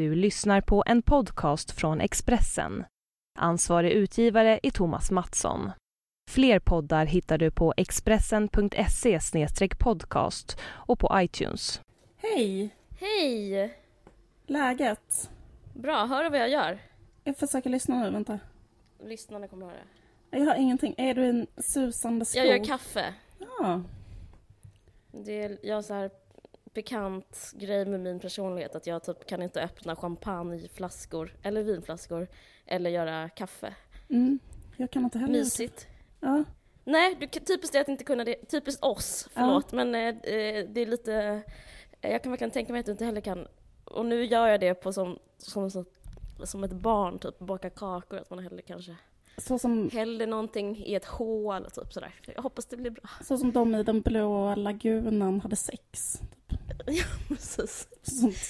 Du lyssnar på en podcast från Expressen. Ansvarig utgivare är Thomas Mattsson. Fler poddar hittar du på expressen.se podcast och på iTunes. Hej! Hej! Läget? Bra, hör du vad jag gör? Jag försöker lyssna nu, vänta. Lyssnarna kommer höra. Jag har ingenting. Är du en susande skog? Jag gör kaffe. Ja. Det är, jag har så här bekant grej med min personlighet att jag typ kan inte öppna champagneflaskor eller vinflaskor eller göra kaffe. Mm. Jag kan inte heller. Mysigt. Ja. Nej, du, typiskt är att inte kunna det. Typiskt oss, förlåt, men eh, eh, det är lite... eh, Jag kan verkligen tänka mig att du inte heller kan... Och nu gör jag det på som, som, som, som ett barn, typ baka kakor, att man hellre kanske Så som, häller någonting i ett hål typ sådär. Jag hoppas det blir bra. så som de i den blå lagunen hade sex. Ja, precis.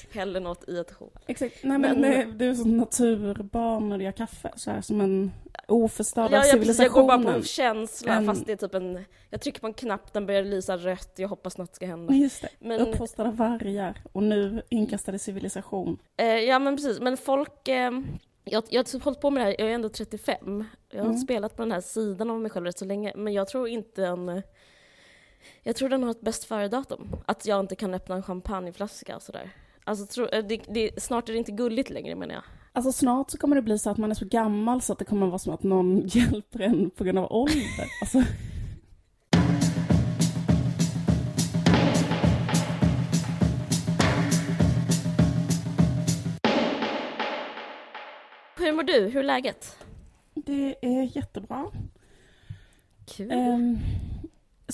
Häller något i ett hål. Exakt. Nej men, Men- det, det är som naturbarn de gör kaffe. Så här, som en oförstörd Ja, ja, precis. Jag går bara på känsla En- fast det är typ en... Jag trycker på en knapp, den börjar lysa rött, jag hoppas något ska hända. Just det. Men- Uppfostrade vargar. Och nu inkastade civilisation. Eh, ja men precis, men folk... Eh, jag, jag har typ hållit på med det här, jag är ändå 35. Jag har Mm. spelat på den här sidan av mig själv rätt så länge, men jag tror inte en... Jag tror den har ett bäst före-datum. Att jag inte kan öppna en champagneflaska och sådär. Alltså, tro, eh, det, det, snart är det inte gulligt längre menar jag. Alltså snart så kommer det bli så att man är så gammal så att det kommer vara som att någon hjälper en på grund av ålder. Alltså, Hur mår du? Hur är läget? det är jättebra. Kul. Ehm,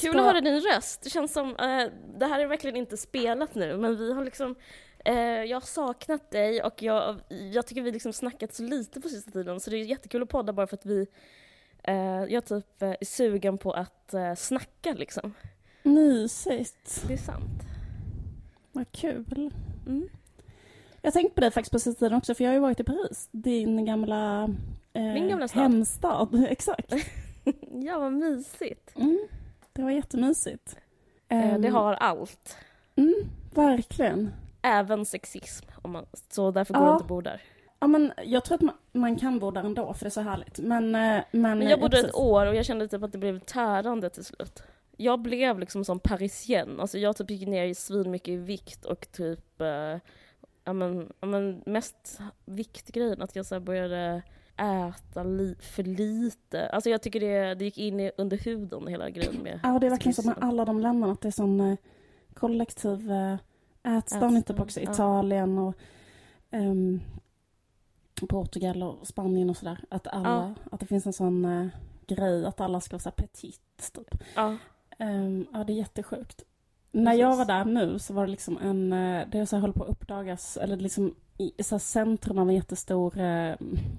Kul ska- att höra din röst. Det känns som, eh, det här är verkligen inte spelat nu, men vi har liksom, eh, jag har saknat dig och jag, jag tycker vi liksom snackat så lite på sista tiden, så det är jättekul att podda bara för att vi, eh, jag typ eh, är sugen på att eh, snacka liksom. Mysigt. Det är sant. Vad kul. Mm. Jag tänkte på det faktiskt på sista tiden också, för jag har ju varit i Paris. Din gamla, eh, Min gamla stad. hemstad. Exakt. Ja, vad mysigt. Mm, det var jättemysigt. Eh, Ehm, det har allt. Mm, verkligen. Även sexism, om man, så därför går Ja. det inte att bo där. Ja, men jag tror att man, man kan bo där ändå, för det är så härligt. Men, eh, men, Men eh, jag bodde precis. ett år och jag kände typ att det blev tärande till slut. Jag blev liksom som parisien, alltså jag typ gick ner i svin mycket i vikt och typ, eh, ja men, ja men mest viktgrejen, att jag så började äta li- för lite. Alltså jag tycker det, det gick in i, under huden hela grejen med Ja, det är verkligen som med alla de länderna, att det är sån eh, kollektiv eh, ätstörning, typ också ja. Italien och ehm, Portugal och Spanien och sådär. Att, alla, att det finns en sån eh, grej att alla ska vara så petit, typ. Ja, Ehm, ja, det är jättesjukt. När jag var där nu så var det liksom en, eh, det så här höll på att uppdagas, eller liksom i så centrum av en jättestor eh,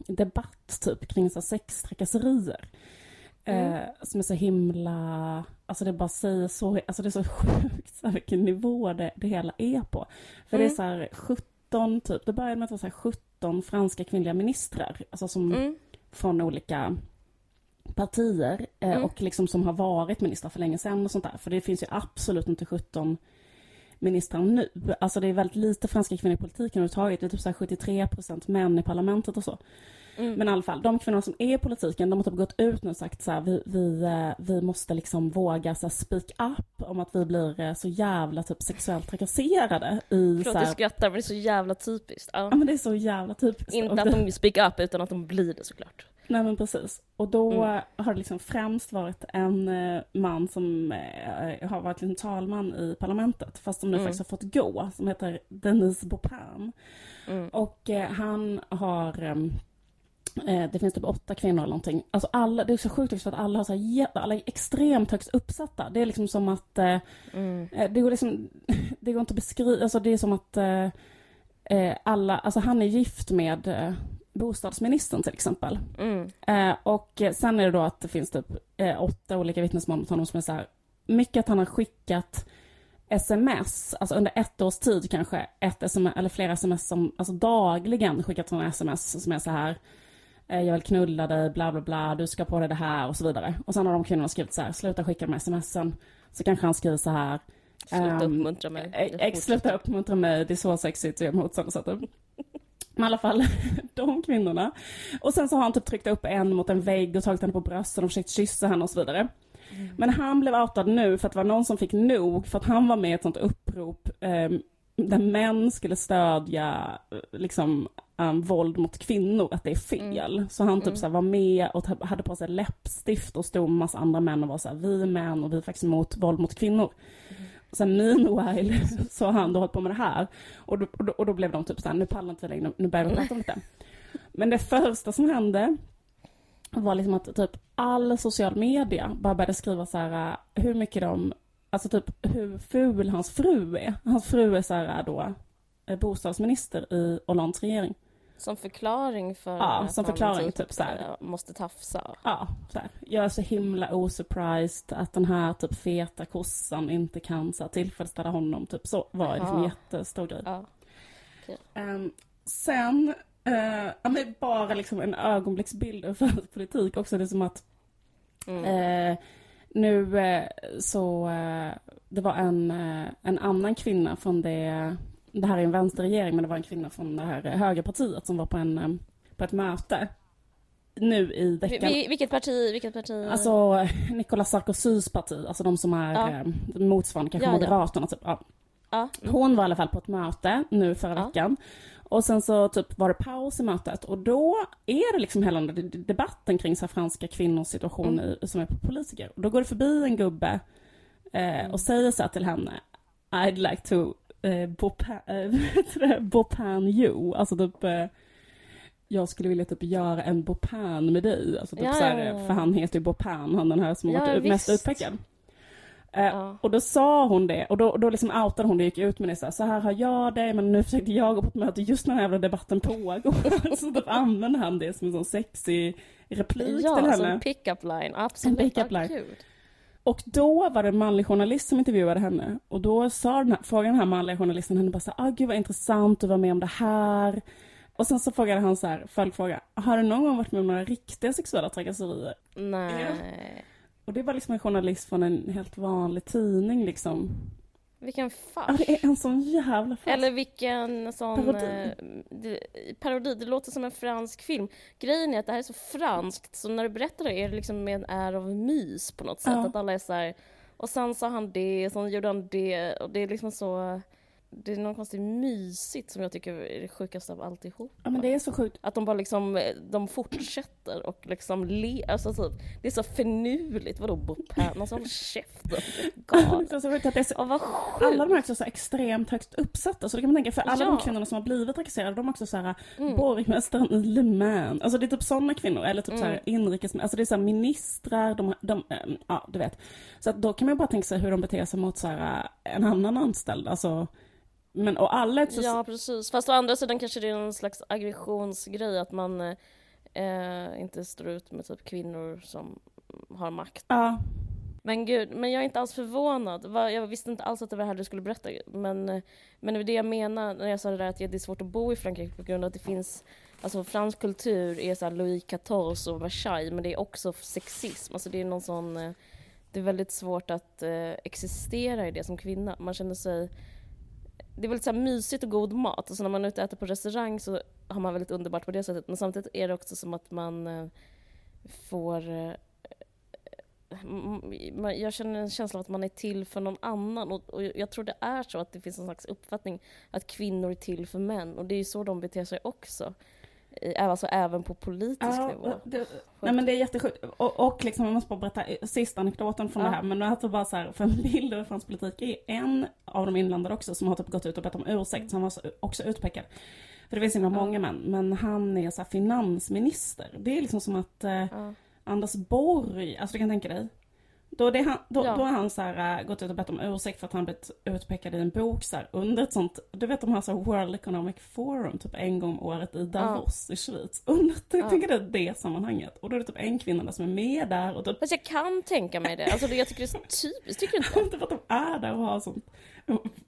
debatt typ kring så sextrakasserier. Mm. Eh, som är så himla, alltså det bara säger så, alltså det är så sjukt så här, vilken nivå det, det hela är på. För det är Mm. så här 17 typ, det började med att det var så här 17 franska kvinnliga ministrar, alltså som mm, från olika partier eh, Mm. och liksom som har varit ministrar för länge sedan och sånt där. För det finns ju absolut inte 17 ministrar nu. Alltså det är väldigt lite franska kvinnor i politiken överhuvudtaget. Det är typ så här 73 procent män i parlamentet och så. mm. Men i alla fall, de kvinnor som är i politiken, de har typ gått ut nu och sagt så här, vi, vi, eh, vi måste liksom våga så här, speak up om att vi blir eh, så jävla typ sexuellt trakasserade i så Förlåt jag här, skrattar men det är så jävla typiskt. Ja. Ja men det är så jävla typiskt. Inte att de speak up utan att de blir det såklart. Nej men precis. Och då Mm. har det liksom främst varit en eh, man som eh, har varit liksom talman i parlamentet, fast som nu Mm. faktiskt har fått gå, som heter Denise Bopin. Mm. Och eh, han har, ehm, eh, det finns typ åtta kvinnor eller någonting. Alltså alla, det är så sjukt också för att alla, har så här, alla är extremt högst uppsatta. Det är liksom som att Mm. Det går liksom, det går inte att beskriva, alltså det är som att alla, alltså han är gift med bostadsministern till exempel. Mm. Eh, och sen är det då att det finns typ eh, åtta olika vittnesmål mot honom som är så här, mycket att han har skickat sms, alltså under ett års tid kanske, ett sms, eller flera sms som, alltså dagligen skickat sådana sms som är så här eh, jag vill knulla dig, bla bla bla, du ska på dig det här och så vidare. Och sen har de kvinnorna skrivit så här, sluta skicka de här smsen. Så kanske han skriver så här, Sluta Ehm, uppmuntra mig. Eh, Ex, sluta uppmuntra mig, det är så sexigt att göra att, Men i alla fall, de kvinnorna. Och sen så har han typ tryckt upp en mot en vägg och tagit henne på brösten och försökt kyssa henne och så vidare. Mm. Men han blev outad nu för att det var någon som fick nog för att han var med i ett sånt upprop eh, där män skulle stödja eh, liksom um, våld mot kvinnor, att det är fel. Mm. Så han typ mm. så var med och hade på sig läppstift och stod med massa andra män och var så här, vi är män och vi är faktiskt emot våld mot kvinnor. Sen meanwhile så har han då hållit på med det här. Och då, och då, och då blev de typ såhär, nu pallar inte vi längre, nu börjar vi prata om det. Men det första som hände var liksom att typ all social media bara började skriva så här hur mycket de, alltså typ hur ful hans fru är. Hans fru är så här då eh, bostadsminister i Hollands regering. Som förklaring för ja, att som förklaring, typ, typ så här. måste tafsa? Ja, så här. Jag är så himla osurprised att den här typ feta kossan inte kan så här, tillfredsställa honom. Typ så var det liksom en jättestor grej. Ja. Okay. Um, ehm, sen, uh, ja, men bara liksom en ögonblicksbild av svensk politik också. Det är som att mm. uh, nu så, det var en, en annan kvinna från det det här är en vänsterregering, men det var en kvinna från det här högerpartiet som var på, en, eh, på ett möte nu i veckan. Vilket parti? Vilket parti? Alltså Nicolas Sarkozys parti, alltså de som är ja. eh, motsvarande kanske ja, Moderaterna. Typ. Ja. ja. Mm. Hon var i alla fall på ett möte nu förra veckan. Och sen så typ var det paus i mötet och då är det liksom hela debatten kring så här franska kvinnors situation mm. i, som är politiker. Och då går det förbi en gubbe eh, mm. och säger så här till henne I'd like to eh, Bopan, eh, Bopan You, alltså typ eh, jag skulle vilja typ göra en Bopan med dig, alltså typ ja, såhär, ja, ja. för han heter ju Bopan, han den här som har varit mest utpekad. Eh, och då sa hon det, och då, då liksom outade hon det, gick ut med det så här, så här har jag det, men nu försökte jag gå på ett möte just när den här jävla debatten pågår. så typ använde han det som en sån sexig replik till henne. Ja, som pick-up line, absolut. En pick-up line. Och då var det en manlig journalist som intervjuade henne och då sa den här, frågade den här manliga journalisten henne bara så ah gud vad intressant att vara med om det här. Och sen så frågade han så här, följdfråga, har du någon gång varit med om några riktiga sexuella trakasserier? Nej. Ja. Och det var liksom en journalist från en helt vanlig tidning liksom. Vilken fars. Ja, det är en sån jävla fars. Eller vilken sån... Parodi. Eh, det, parodi. Det låter som en fransk film. Grejen är att det här är så franskt, så när du berättar det är det liksom med en är av mys på något sätt. Ja. Att alla är så här, och sen sa han det, och sen gjorde han det, och det är liksom så det är något konstigt mysigt som jag tycker är det sjukaste av alltihop. Ja men det är så sjukt. Att de bara liksom, de fortsätter och liksom le, alltså typ, det är så finurligt, vadå Bopan, alltså håll käften, oh, vad sjukt. Alla de är också så extremt högt uppsatta, så det kan man tänka, för alla ja. de kvinnorna som har blivit trakasserade, de är också såhär, mm. borgmästaren i Le Mans, alltså det är typ sådana kvinnor, eller typ mm. såhär inrikes, alltså det är såhär ministrar, de, de, ähm, ja du vet. Så att då kan man ju bara tänka sig hur de beter sig mot såhär en annan anställd, alltså men och alla är så... Ja precis, fast å andra sidan kanske det är någon slags aggressionsgrej att man eh, inte står ut med typ kvinnor som har makt. Ja. Men gud, men jag är inte alls förvånad. Jag visste inte alls att det var det här du skulle berätta. Men, men det jag menar när jag sa det där att det är svårt att bo i Frankrike på grund av att det finns Alltså fransk kultur är så Louis XIV och Versailles men det är också sexism. Alltså det är någon sån... Eh, det är väldigt svårt att eh, existera i det som kvinna. Man känner sig det är väldigt så här mysigt och god mat. Alltså när man är ute och äter på restaurang så har man väldigt underbart på det sättet. Men samtidigt är det också som att man eh, får... Eh, jag känner en känsla av att man är till för någon annan. Och, jag tror det är så att det finns en slags uppfattning att kvinnor är till för män. Och det är ju så de beter sig också. Alltså även på politisk ja, nivå. Det, nej men det är jättesjukt. Och, och liksom, jag måste bara berätta sista anekdoten från ja. det här. Men alltså bara så här, för en bild av fransk politik är en av de inblandade också som har typ gått ut och bett om ursäkt. Så han var också utpekad. För det finns ju ja. många män. Men han är så finansminister. Det är liksom som att eh. Anders Borg, alltså du kan tänka dig. Då, det han, då, ja. då har han så här, äh, gått ut och bett om ursäkt för att han blivit utpekad i en bok så här, under ett sånt, du vet de har så här World Economic Forum typ en gång om året i Davos ja. i Schweiz. Under, ja. tänker det det sammanhanget. Och då är det typ en kvinna som är med där och typ... Fast jag kan tänka mig det, alltså jag tycker det är så typiskt, tycker du inte? inte för att de är där och har sånt,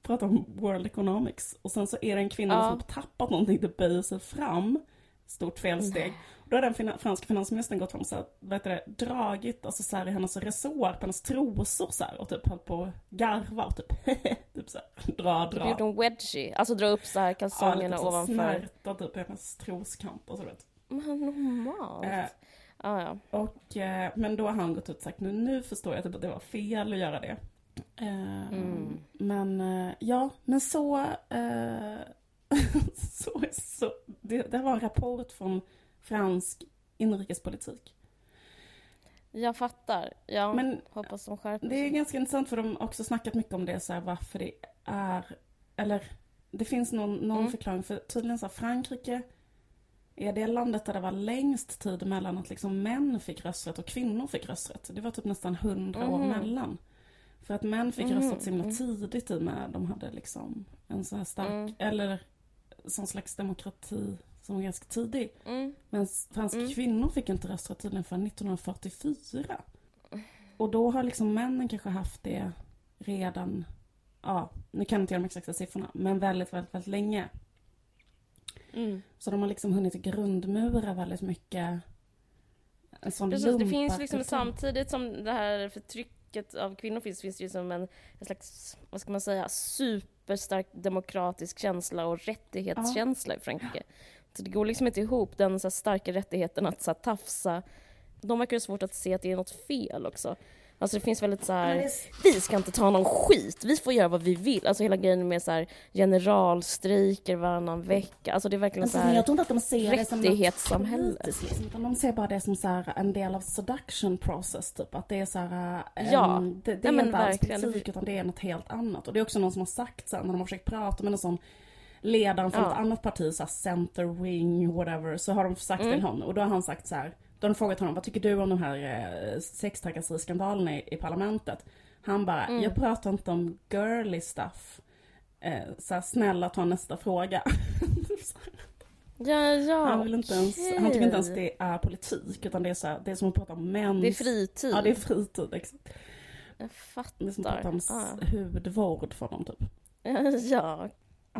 pratar om World Economics. Och sen så är det en kvinna ja. som tappat någonting, det böjer sig fram stort felsteg. Då har den fina, franska finansministern gått fram och så här, heter det, dragit alltså så här, i hennes resår på hennes trosor så här, och typ höll på att garva och typ, typ så här, dra, dra. gjorde en wedgie, alltså dra upp så här kalsongerna ja, ovanför. snärta typ i hennes troskanter så vet. Men normalt. Eh, Ah, ja. och, eh, men då har han gått ut och sagt nu, nu förstår jag typ att det var fel att göra det. Eh, Mm. Men eh, ja, men så, eh, så, så det, det var en rapport från fransk inrikespolitik. Jag fattar. Jag Men hoppas de skärper det är sig. ganska intressant för de har också snackat mycket om det så här, varför det är, eller det finns någon, någon Mm. förklaring för tydligen så här, Frankrike är det landet där det var längst tid mellan att liksom män fick rösträtt och kvinnor fick rösträtt. Det var typ nästan hundra år Mhm. mellan. För att män fick Mhm, rösträtt så himla mm. tidigt i och med de hade liksom en så här stark, Mm. eller sån slags demokrati som var ganska tidig. Mm. Men franska Mm. kvinnor fick inte rösträtt tydligen förrän 1944. Och då har liksom männen kanske haft det redan, ja, nu kan jag inte jag de exakta siffrorna, men väldigt, väldigt, väldigt länge. Mm. Så de har liksom hunnit grundmura väldigt mycket. Precis, det finns liksom samtidigt som det här förtrycket av kvinnor finns, finns det ju som en, en slags, vad ska man säga, superstark demokratisk känsla och rättighetskänsla i Frankrike. Så det går liksom inte ihop, den så starka rättigheten att så här, tafsa. De verkar ha svårt att se att det är något fel också. Alltså det finns väldigt så här, det är- vi ska inte ta någon skit, vi får göra vad vi vill. Alltså hela grejen med så här generalstrejker varannan vecka. Alltså det är verkligen Alltså, så men här, jag tror inte att de ser det som något liksom, utan de ser bara det som så här, en del av seduction process, typ. Att det är så här, eh, Ja. en, det, det Nej, är men inte alls politik, utan det är något helt annat. Och det är också någon som har sagt så här, när de har försökt prata med någon sån ledaren från Ja. ett annat parti, så här, center wing, whatever, så har de sagt Mm. till honom, och då har han sagt så här, då har de frågat honom, vad tycker du om de här eh, i, i parlamentet? Han bara, Mm. jag pratar inte om girly stuff. Eh, så här, snälla ta nästa fråga. Ja, ja, Han, vill inte ens, han tycker inte ens det är politik utan det är, så här, det är som att prata om mäns... Det är fritid. Ja det är fritid. Exakt. Jag Det är som att fattar. prata om Ja. hudvård för dem typ. ja,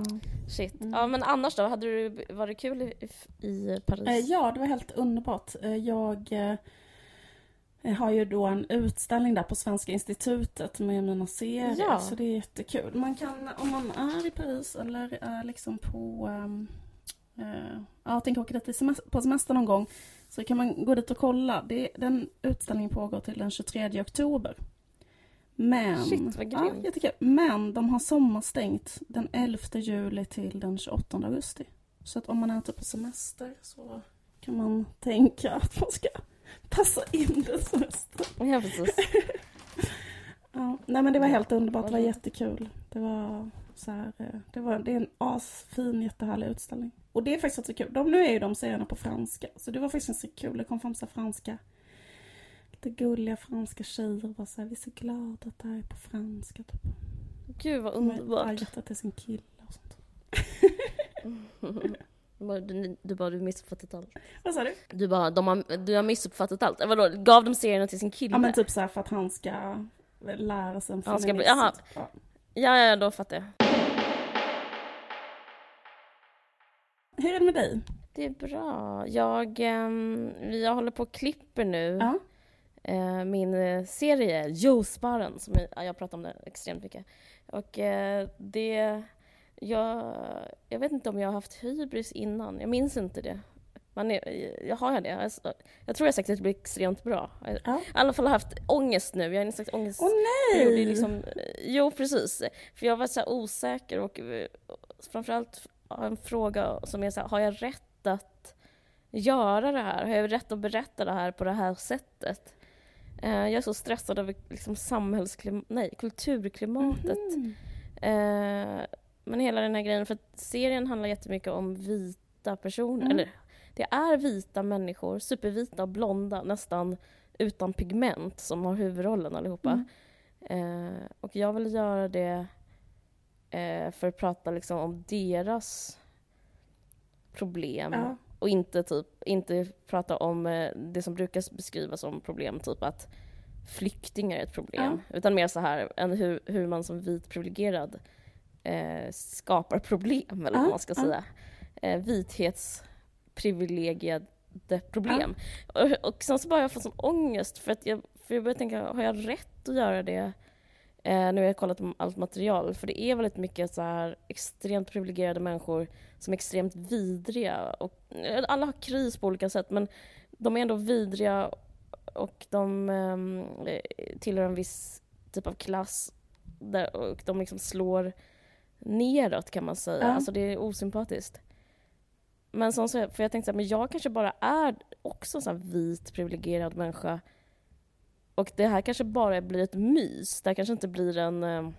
Ja. shit. Mm. Ja, men annars då? Hade du, var det kul i, i Paris? Eh, ja det var helt underbart. Eh, jag eh, har ju då en utställning där på Svenska institutet med mina serier Ja. så det är jättekul. Man kan, om man är i Paris eller är liksom på eh, ja, tänker åka dit semester, på semester någon gång så kan man gå dit och kolla. Det, den utställningen pågår till den 23 oktober. Men, Shit, vad ja, jättekul. Men de har sommarstängt den 11 juli till den 28 augusti. Så att om man är typ på semester så kan man tänka att man ska passa in den semestern. Ja, precis. Ja, nej men det var helt underbart, det var jättekul. Det var så här, eh, det, var, det är en asfin, jättehärlig utställning. Och det är faktiskt så kul. De, nu är ju de serierna på franska, så det var faktiskt ganska kul. Det kom fram så franska, lite gulliga franska tjejer och bara så här, vi är så glada att det här är på franska. Typ. Gud vad De har underbart. gett det till sin kille och sånt. Du bara, du, bara, du missuppfattat allt. Vad sa du? Du bara, de har, du har missuppfattat allt. Vadå, gav de serierna till sin kille? Ja men typ så här för att han ska lära sig om Han ska bli- typ. Ja. Ja, ja, då fattar jag. Hur är det med dig? Det är bra. Jag, ehm, jag håller på och klipper nu Ja. Eh, min eh, serie Juicebaren, som jag, ja, jag pratar om det extremt mycket. Och eh, det... Jag, jag vet inte om jag har haft hybris innan, jag minns inte det. Man är, jag har jag det? Jag, jag tror jag sagt att det blir extremt bra. Jag har Ja. i alla fall haft ångest nu, jag är i en slags ångest... Åh nej! liksom, jo, precis. För jag var så osäker och eh, framförallt har en fråga som är så här, har jag rätt att göra det här? Har jag rätt att berätta det här på det här sättet? Eh, jag är så stressad över liksom samhällsklim- nej, kulturklimatet. Mhm. Eh, men hela den här grejen, för serien handlar jättemycket om vita personer, Mm. eller det är vita människor, supervita och blonda, nästan utan pigment, som har huvudrollen allihopa. Mm. Eh, och jag vill göra det för att prata liksom om deras problem Ja. Och inte, typ, inte prata om eh, det som brukar beskrivas som problem, typ att flyktingar är ett problem. Utan mer så här, än hur, hur man som vit privilegierad eh, skapar problem, eller Ja, vad man ska ja. säga. Eh, privilegierade problem. Och, och sen så bara jag fått sån ångest för att jag, för jag började tänka, har jag rätt att göra det? Eh, nu har jag kollat om allt material, för det är väldigt mycket så här extremt privilegierade människor som är extremt vidriga. Och, eh, alla har kris på olika sätt, men de är ändå vidriga och de eh, tillhör en viss typ av klass där, och de liksom slår neråt kan man säga. Ja. Alltså det är osympatiskt. Men som så, för jag tänkte så här, men jag kanske bara är också en vit privilegierad människa. Och det här kanske bara blir ett mys. Det här kanske inte blir en, eh,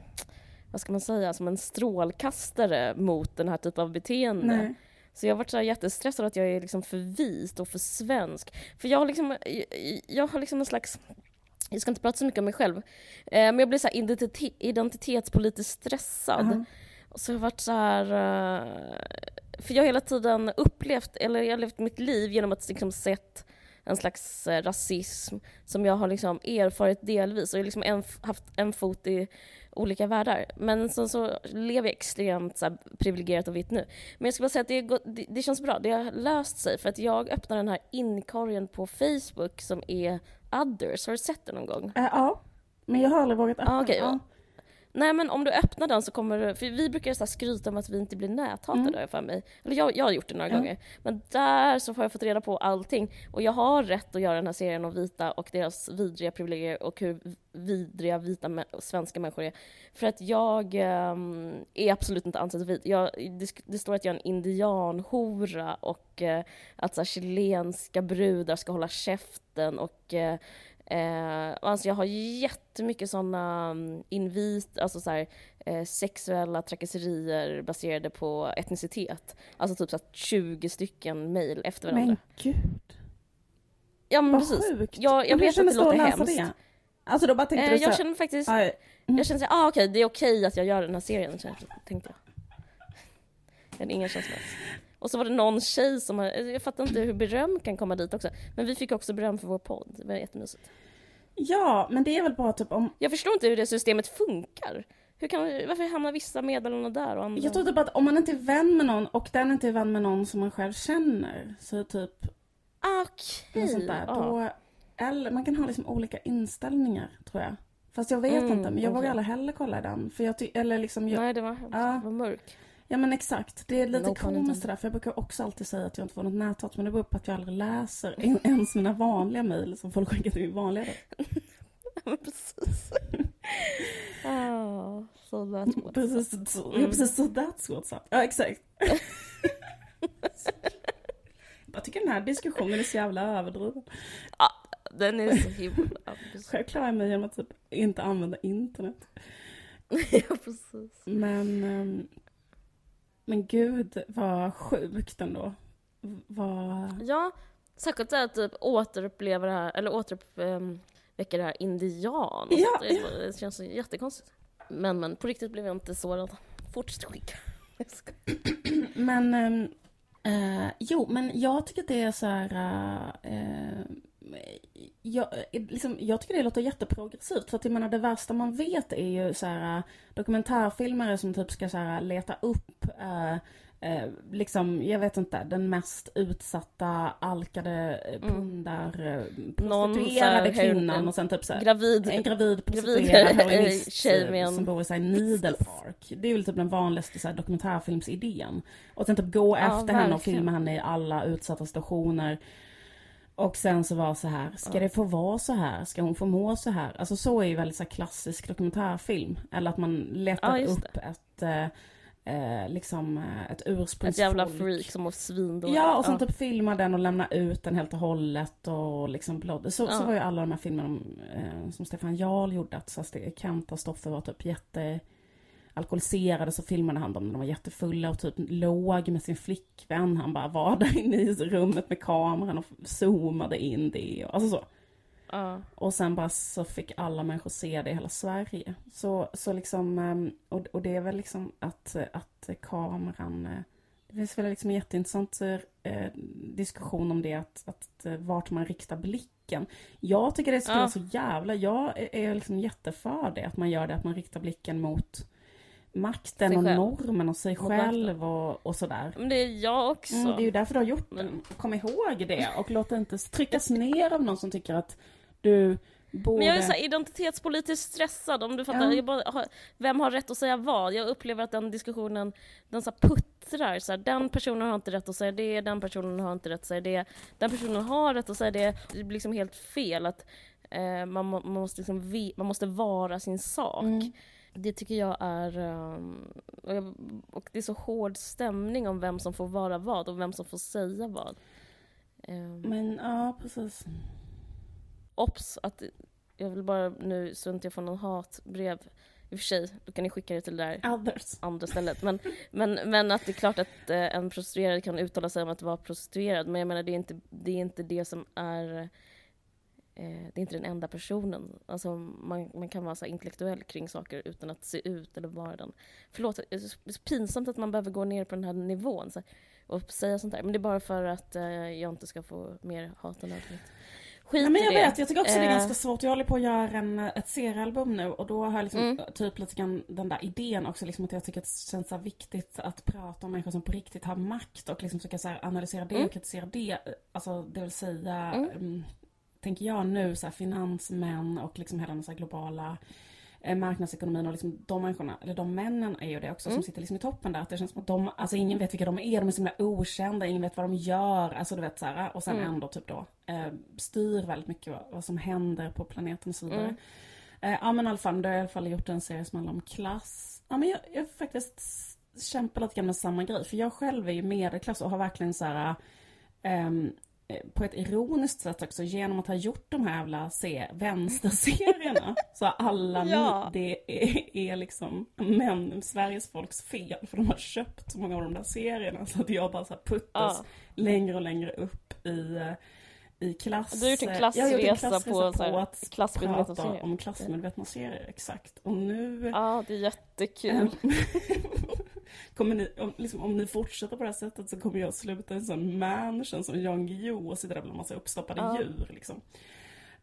vad ska man säga, som en strålkastare mot den här typen av beteende. Nej. Så jag har varit så här jättestressad att jag är liksom för vit och för svensk. För jag har liksom, jag, jag har liksom en slags, jag ska inte prata så mycket om mig själv, eh, men jag blir så här identitet, identitetspolitiskt stressad. Ja. Och så har jag varit så här... eh, För jag har hela tiden upplevt, eller jag har levt mitt liv genom att liksom sett en slags eh, rasism som jag har liksom erfarit delvis och jag har liksom en, haft en fot i olika världar. Men så, så lever jag extremt så här, privilegierat och vitt nu. Men jag skulle bara säga att det, det, det känns bra, det har löst sig för att jag öppnar den här inkorgen på Facebook som är others. Har du sett den någon gång? Eh, ja, men jag har aldrig vågat öppna. Ah, okej. ja. Nej men om du öppnar den så kommer du, för vi brukar så skryta om att vi inte blir näthatade Mm. för mig. Eller jag, jag har gjort det några Ja. gånger. Men där så har jag fått reda på allting. Och jag har rätt att göra den här serien om vita och deras vidriga privilegier och hur vidriga vita mä- svenska människor är. För att jag ehm, är absolut inte antivit. Jag, det, det står att jag är en indianhora och eh, att så här, chilenska brudar ska hålla käften och eh, Eh, alltså jag har jättemycket sådana um, invit, alltså så här, eh, sexuella trakasserier baserade på etnicitet. Alltså typ så här 20 stycken mejl efter varandra. Men gud, ja men vad precis. sjukt. Jag, jag Men vet att det låter hemskt. Det? Alltså då bara tänkte Eh, du så jag känner faktiskt, aj, jag kände såhär, ah, okej det är okej att jag gör den här serien, tänkte jag. Jag hade ingen känsla alls. Och så var det någon tjej som, har- jag fattar inte hur beröm kan komma dit också. Men vi fick också beröm för vår podd, det var jättemysigt. Ja, men det är väl bara typ om... Jag förstår inte hur det systemet funkar. Hur kan, varför hamnar vissa meddelanden där och andra... Jag tror typ att om man inte är vän med någon och den inte är vän med någon som man själv känner, så typ Okej. där, ja. då... Eller man kan ha liksom olika inställningar, tror jag. Fast jag vet Mm, inte, men jag okej. vågar aldrig heller kolla den. För jag ty- eller liksom, jag, Nej, det var, Ja. det var mörk. Ja men exakt, det är lite pun komiskt där. För jag brukar också alltid säga att jag inte får något näthat. Men det beror på att jag aldrig läser en- ens mina vanliga mejl som folk skickar till min vanliga. Men precis. ah, so that's what... Precis så, ja, Mm. precis så that's what's up. Ja exakt. jag tycker den här diskussionen är så jävla överdriven. Den är så himla... Själv klarar jag mig genom att typ inte använda internet. ja, precis. Men, ehm, men gud vad sjukt ändå. Vad... Ja, särskilt att typ återuppleva det här, eller återuppväcka det här indian. Ja, sånt. det, det känns så jättekonstigt. Men, men på riktigt blev jag inte sårad. Fortsätt skicka. Men, ehm, eh, jo, men jag tycker att det är så här... eh, jag, liksom, jag tycker det låter jätteprogressivt. För att jag menar, det värsta man vet är ju så här eh, dokumentärfilmare som typ ska så här, leta upp eh, eh, liksom, jag vet inte, den mest utsatta, alkade, eh, pundar, Någon prostituerade kvinnan och sen typ så här, Gravid. en gravid prostituerad heroinist som bor i så här, Needle Park. Det är väl typ den vanligaste så här, dokumentärfilmsidén. Och sen typ gå Ja, efter henne och verkligen. filma henne i alla utsatta stationer. Och sen så var så här, ska Ja. det få vara så här? Ska hon få må så här? Alltså så är ju väldigt så klassisk dokumentärfilm. Eller att man letar Ja, upp ett, eh, eh, liksom eh, ett ursprungsfolk. Ett jävla freak som mår svindåligt. Ja, och sen typ filma den och lämna ut den helt och hållet och liksom blod. Så, så Ja. var ju alla de här filmerna om, eh, som Stefan Jarl gjorde, att så här, Kent och Stoffe var typ jätte alkoholiserade så filmade han dem när de var jättefulla och typ låg med sin flickvän. Han bara var där inne i rummet med kameran och zoomade in det. Och, alltså så. Ja. Och sen bara så fick alla människor se det i hela Sverige. Så, så liksom, ehm, och, och det är väl liksom att, att kameran, eh, det finns väl liksom en jätteintressant eh, diskussion om det, att, att eh, vart man riktar blicken. Jag tycker det spelar Ja. så jävla, jag är, är liksom jätteför det, att man gör det, att man riktar blicken mot makten och normen och sig själv och, och sådär. Men det är jag också. Mm, det är ju därför du har gjort Men- den. Kom ihåg det och låt det inte tryckas ner av någon som tycker att du borde... Men jag är så här identitetspolitiskt stressad om du fattar. Ja. Bara, vem har rätt att säga vad? Jag upplever att den diskussionen, den så puttrar. Så här, den personen har inte rätt att säga det, den personen har inte rätt att säga det. Den personen har rätt att säga det. Det blir liksom helt fel. att eh, man, man, måste liksom man måste vara sin sak. Mm. Det tycker jag är... ehm, och, det är så hård stämning om vem som får vara vad och vem som får säga vad. Ehm, Men ja, precis. Obs! Att jag vill bara nu så inte jag får någon hatbrev. I och för sig, då kan ni skicka det till det där Others. andra stället. Men, men, men att det är klart att eh, en prostituerad kan uttala sig om att vara prostituerad. Men jag menar, det är inte det, är inte det som är... Eh, det är inte den enda personen. Alltså, man, man kan vara så intellektuell kring saker utan att se ut eller vara den. Förlåt, det är så pinsamt att man behöver gå ner på den här nivån så och säga sånt där. Men det är bara för att eh, jag inte ska få mer hat än nödvändigt. Skit Ja, men jag i det. vet, jag tycker också det är Eh, ganska svårt. Jag håller på att göra en, ett seriealbum nu och då har jag liksom Mm. typ lite grann den där idén också liksom att jag tycker att det känns så viktigt att prata om människor som på riktigt har makt och liksom försöka så analysera det Mm. och kritisera det. Alltså det vill säga, Mm. Tänker jag nu, så här, finansmän och liksom hela den så globala eh, marknadsekonomin och liksom de människorna, eller de männen är ju det också Mm. som sitter liksom i toppen där. Att det känns som att de, alltså ingen vet vilka de är, de är så himla okända, ingen vet vad de gör, alltså du vet så här, och sen Mm. ändå typ då eh, styr väldigt mycket vad, vad som händer på planeten och så vidare. Mm. Eh, ja men i alla fall, då har jag i alla fall gjort en serie som handlar om klass. Ja men jag, jag faktiskt kämpar lite grann med samma grej, för jag själv är ju medelklass och har verkligen så här eh, på ett ironiskt sätt också genom att ha gjort de här jävla se- vänsterserierna så har alla Ja. ni, det är, är liksom män, Sveriges folks fel för de har köpt så många av de där serierna så att jag bara så puttas Ja. längre och längre upp i, eh, i klass. Du har gjort en Jag har gjort en klassresa klassresa på, här, att klassmedvetna serier. om klassmedvetna serier, exakt. Och nu... Ja, det är jättekul. Kommer ni, om, liksom, om ni fortsätter på det här sättet så kommer jag sluta i en sån mansion som Jan Guillou och sitta där bland massa uppstoppade Ja. djur liksom.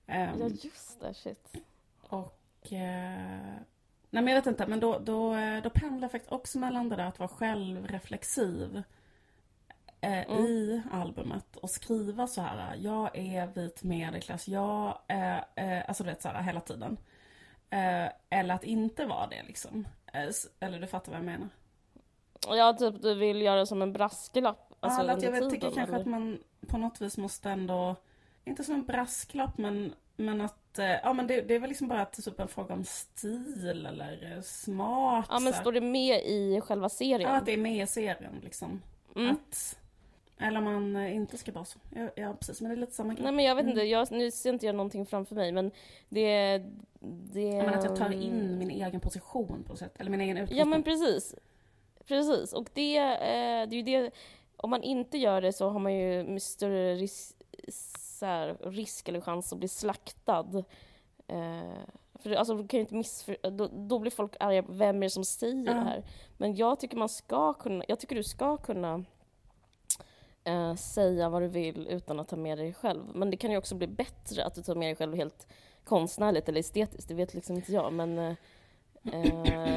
Ehm, Ja, just det. Shit. och... Eh, nej men jag vet inte, men då, då, eh, då pendlar jag faktiskt också mellan det där att vara självreflexiv eh, Mm. i albumet och skriva så här. Jag är vit medelklass, jag är, eh, alltså du vet så här hela tiden. Eh, eller att inte vara det liksom. Eh, eller du fattar vad jag menar? Ja, typ du vill göra som en brasklapp. Alltså, ja, att jag vet, tycker kanske eller? att man på något vis måste ändå, inte som en brasklapp men, men att, eh, ja men det, det är väl liksom bara att typ en fråga om stil eller eh, smak. Ja, men står det med i själva serien? Ja, att det är med i serien liksom. mm. Att, eller man eh, inte ska vara så. Ja, ja precis, men det är lite samma grej. Nej men jag vet Mm. inte, jag, nu ser inte jag någonting framför mig men det... det Ja, men att jag tar in min egen position på något sätt. Eller min egen utgångspunkt. Ja men precis. Precis, och det, eh, det är ju det... Om man inte gör det så har man ju större risk, här, risk eller chans att bli slaktad. Eh, för alltså, du kan ju inte missför, då, då blir folk arga, vem är det som säger Ja. det här? Men jag tycker man ska kunna, jag tycker du ska kunna eh, säga vad du vill utan att ta med dig själv. Men det kan ju också bli bättre att du tar med dig själv helt konstnärligt eller estetiskt, det vet liksom inte jag. Men, eh, eh,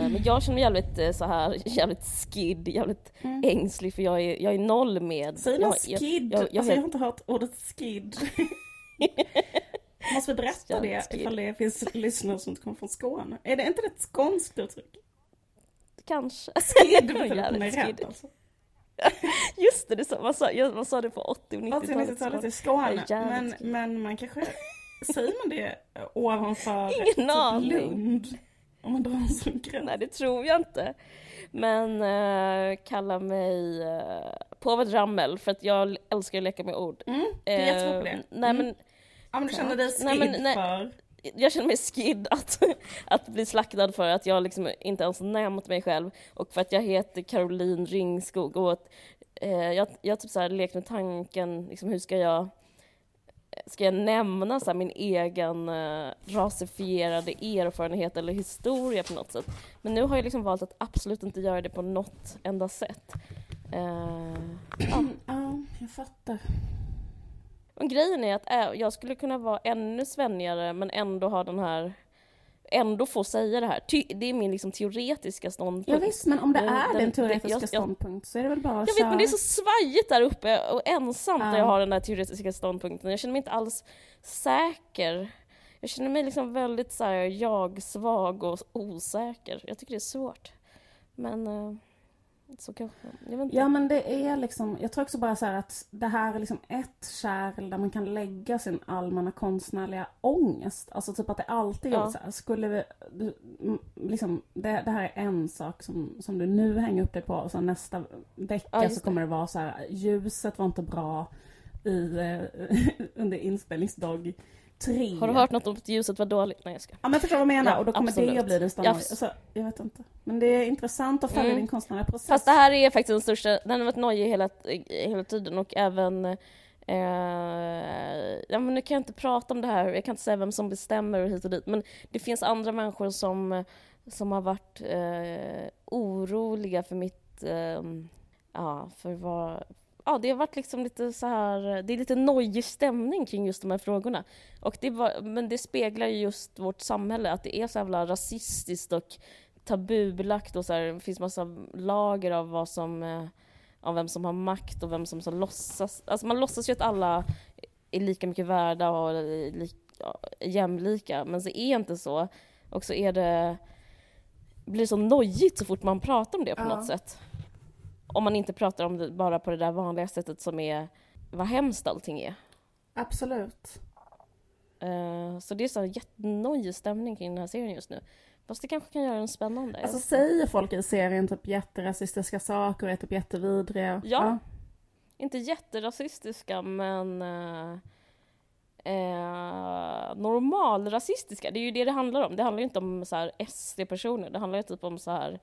men jag känner mig jävligt eh, så här, jävligt skid, jävligt Mm. ängslig för jag är, jag är noll med... Säg jag- skid. jag- Jag, jag- alltså, jag har inte hört ordet skid. Måste vi berätta Jävligt det skid. ifall det finns lyssnare som inte kommer från Skåne? Är det inte ett skånskt uttryck? Kanske. Skid betyder att man är rädd alltså. Just det, det sa, man, sa, man sa det på 80 och 80 90-talet. 90-talet i Skåne. Men, men man kanske, säger man det ovanför Ingen typ aning. Lund? Om man drar en sån gräns. Nej, det tror jag inte. Men uh, kalla mig uh, Påvet Rammel för att jag älskar att leka med ord. Mm, det är jättebra på det. Eh, Nej, Mm. men Ja men du känner dig Nej, skid men nej. för jag känner mig skid att, att bli slaktad för att jag liksom inte ens nämnt mig själv och för att jag heter Caroline Ringskog och att eh, jag, jag typ så här lekt med tanken, liksom hur ska jag Ska jag nämna så här min egen eh, rasifierade erfarenhet eller historia på något sätt? Men nu har jag liksom valt att absolut inte göra det på något enda sätt. Eh, ja. Ja, jag fattar. Men grejen är att äh, jag skulle kunna vara ännu svennigare men ändå ha den här ändå få säga det här. Ty, det är min liksom teoretiska ståndpunkt. Ja, visst, men om det Den- är den- din teoretiska jag- jag- ståndpunkt så är det väl bara att Jag vet men det är köra. så svajigt där uppe och ensamt när Ja. jag har den där teoretiska ståndpunkten. Jag känner mig inte alls säker. Jag känner mig liksom väldigt så jag-svag och osäker. Jag tycker det är svårt. Men eh, så kanske, jag. Ja men det är liksom, jag tror också bara så att det här är liksom ett kärl där man kan lägga sin allmänna konstnärliga ångest. Alltså typ att det alltid är Ja. så här, skulle vi, liksom, det, det här är en sak som, som du nu hänger upp dig på och sen nästa vecka Ja, så kommer det vara så här, ljuset var inte bra i, eh, under inspelningsdag tre. Har du hört något om att ljuset var dåligt? Nej jag ska. Ja men förstår vad jag menar? Ja, och då kommer det absolut. att bli stora Ja, alltså, Jag vet inte. Men det är intressant att följa Mm. din konstnärliga process. Fast det här är faktiskt den största, den har varit nojig hela, hela tiden och även eh, ja, men nu kan jag inte prata om det här, jag kan inte säga vem som bestämmer och hit och dit, men det finns andra människor som, som har varit eh, oroliga för mitt, eh, ja, för vad, ja det har varit liksom lite så här, det är lite nojig stämning kring just de här frågorna. Och det var, men det speglar ju just vårt samhälle, att det är så jävla rasistiskt och tabubelagt och så här, det finns massa lager av vad som, eh, av vem som har makt och vem som så låtsas, alltså man låtsas ju att alla är lika mycket värda och är li, ja, jämlika, men så är inte så. Och så är det, blir så nojigt så fort man pratar om det på Ja. något sätt. Om man inte pratar om det bara på det där vanliga sättet som är vad hemskt allting är. Absolut. Eh, så det är så jättenojig stämning kring den här serien just nu. Fast det kanske kan göra den spännande. Alltså säger folk i serien typ jätterasistiska saker och är typ jättevidriga? Ja. Inte jätterasistiska, men eh, eh, normalrasistiska. Det är ju det det handlar om. Det handlar ju inte om så här SD-personer. Det handlar ju typ om så här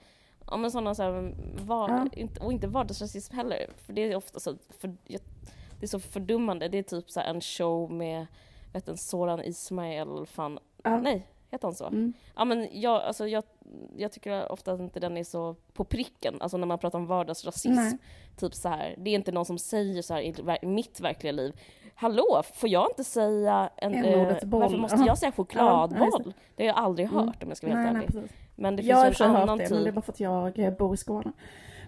Ja men sådana så här, var, Ja. inte, och inte vardagsrasism heller. För det är ofta så, för, det är så fördummande. Det är typ så en show med, vet en Soran Ismail, fan, Ja. nej, heter han så? Mm. Ja men jag, alltså jag, jag tycker ofta att inte den är så på pricken, alltså när man pratar om vardagsrasism. Nej. Typ så här, det är inte någon som säger så här i mitt verkliga liv. Hallå, får jag inte säga en... En-ordet eh, varför måste jag säga Ja, ja, chokladboll? det har jag aldrig Mm. hört om jag ska vara Nej, helt nej, ärlig. precis. Men det jag finns ju en annan det, men det är typ. bara för att jag bor i Skåne.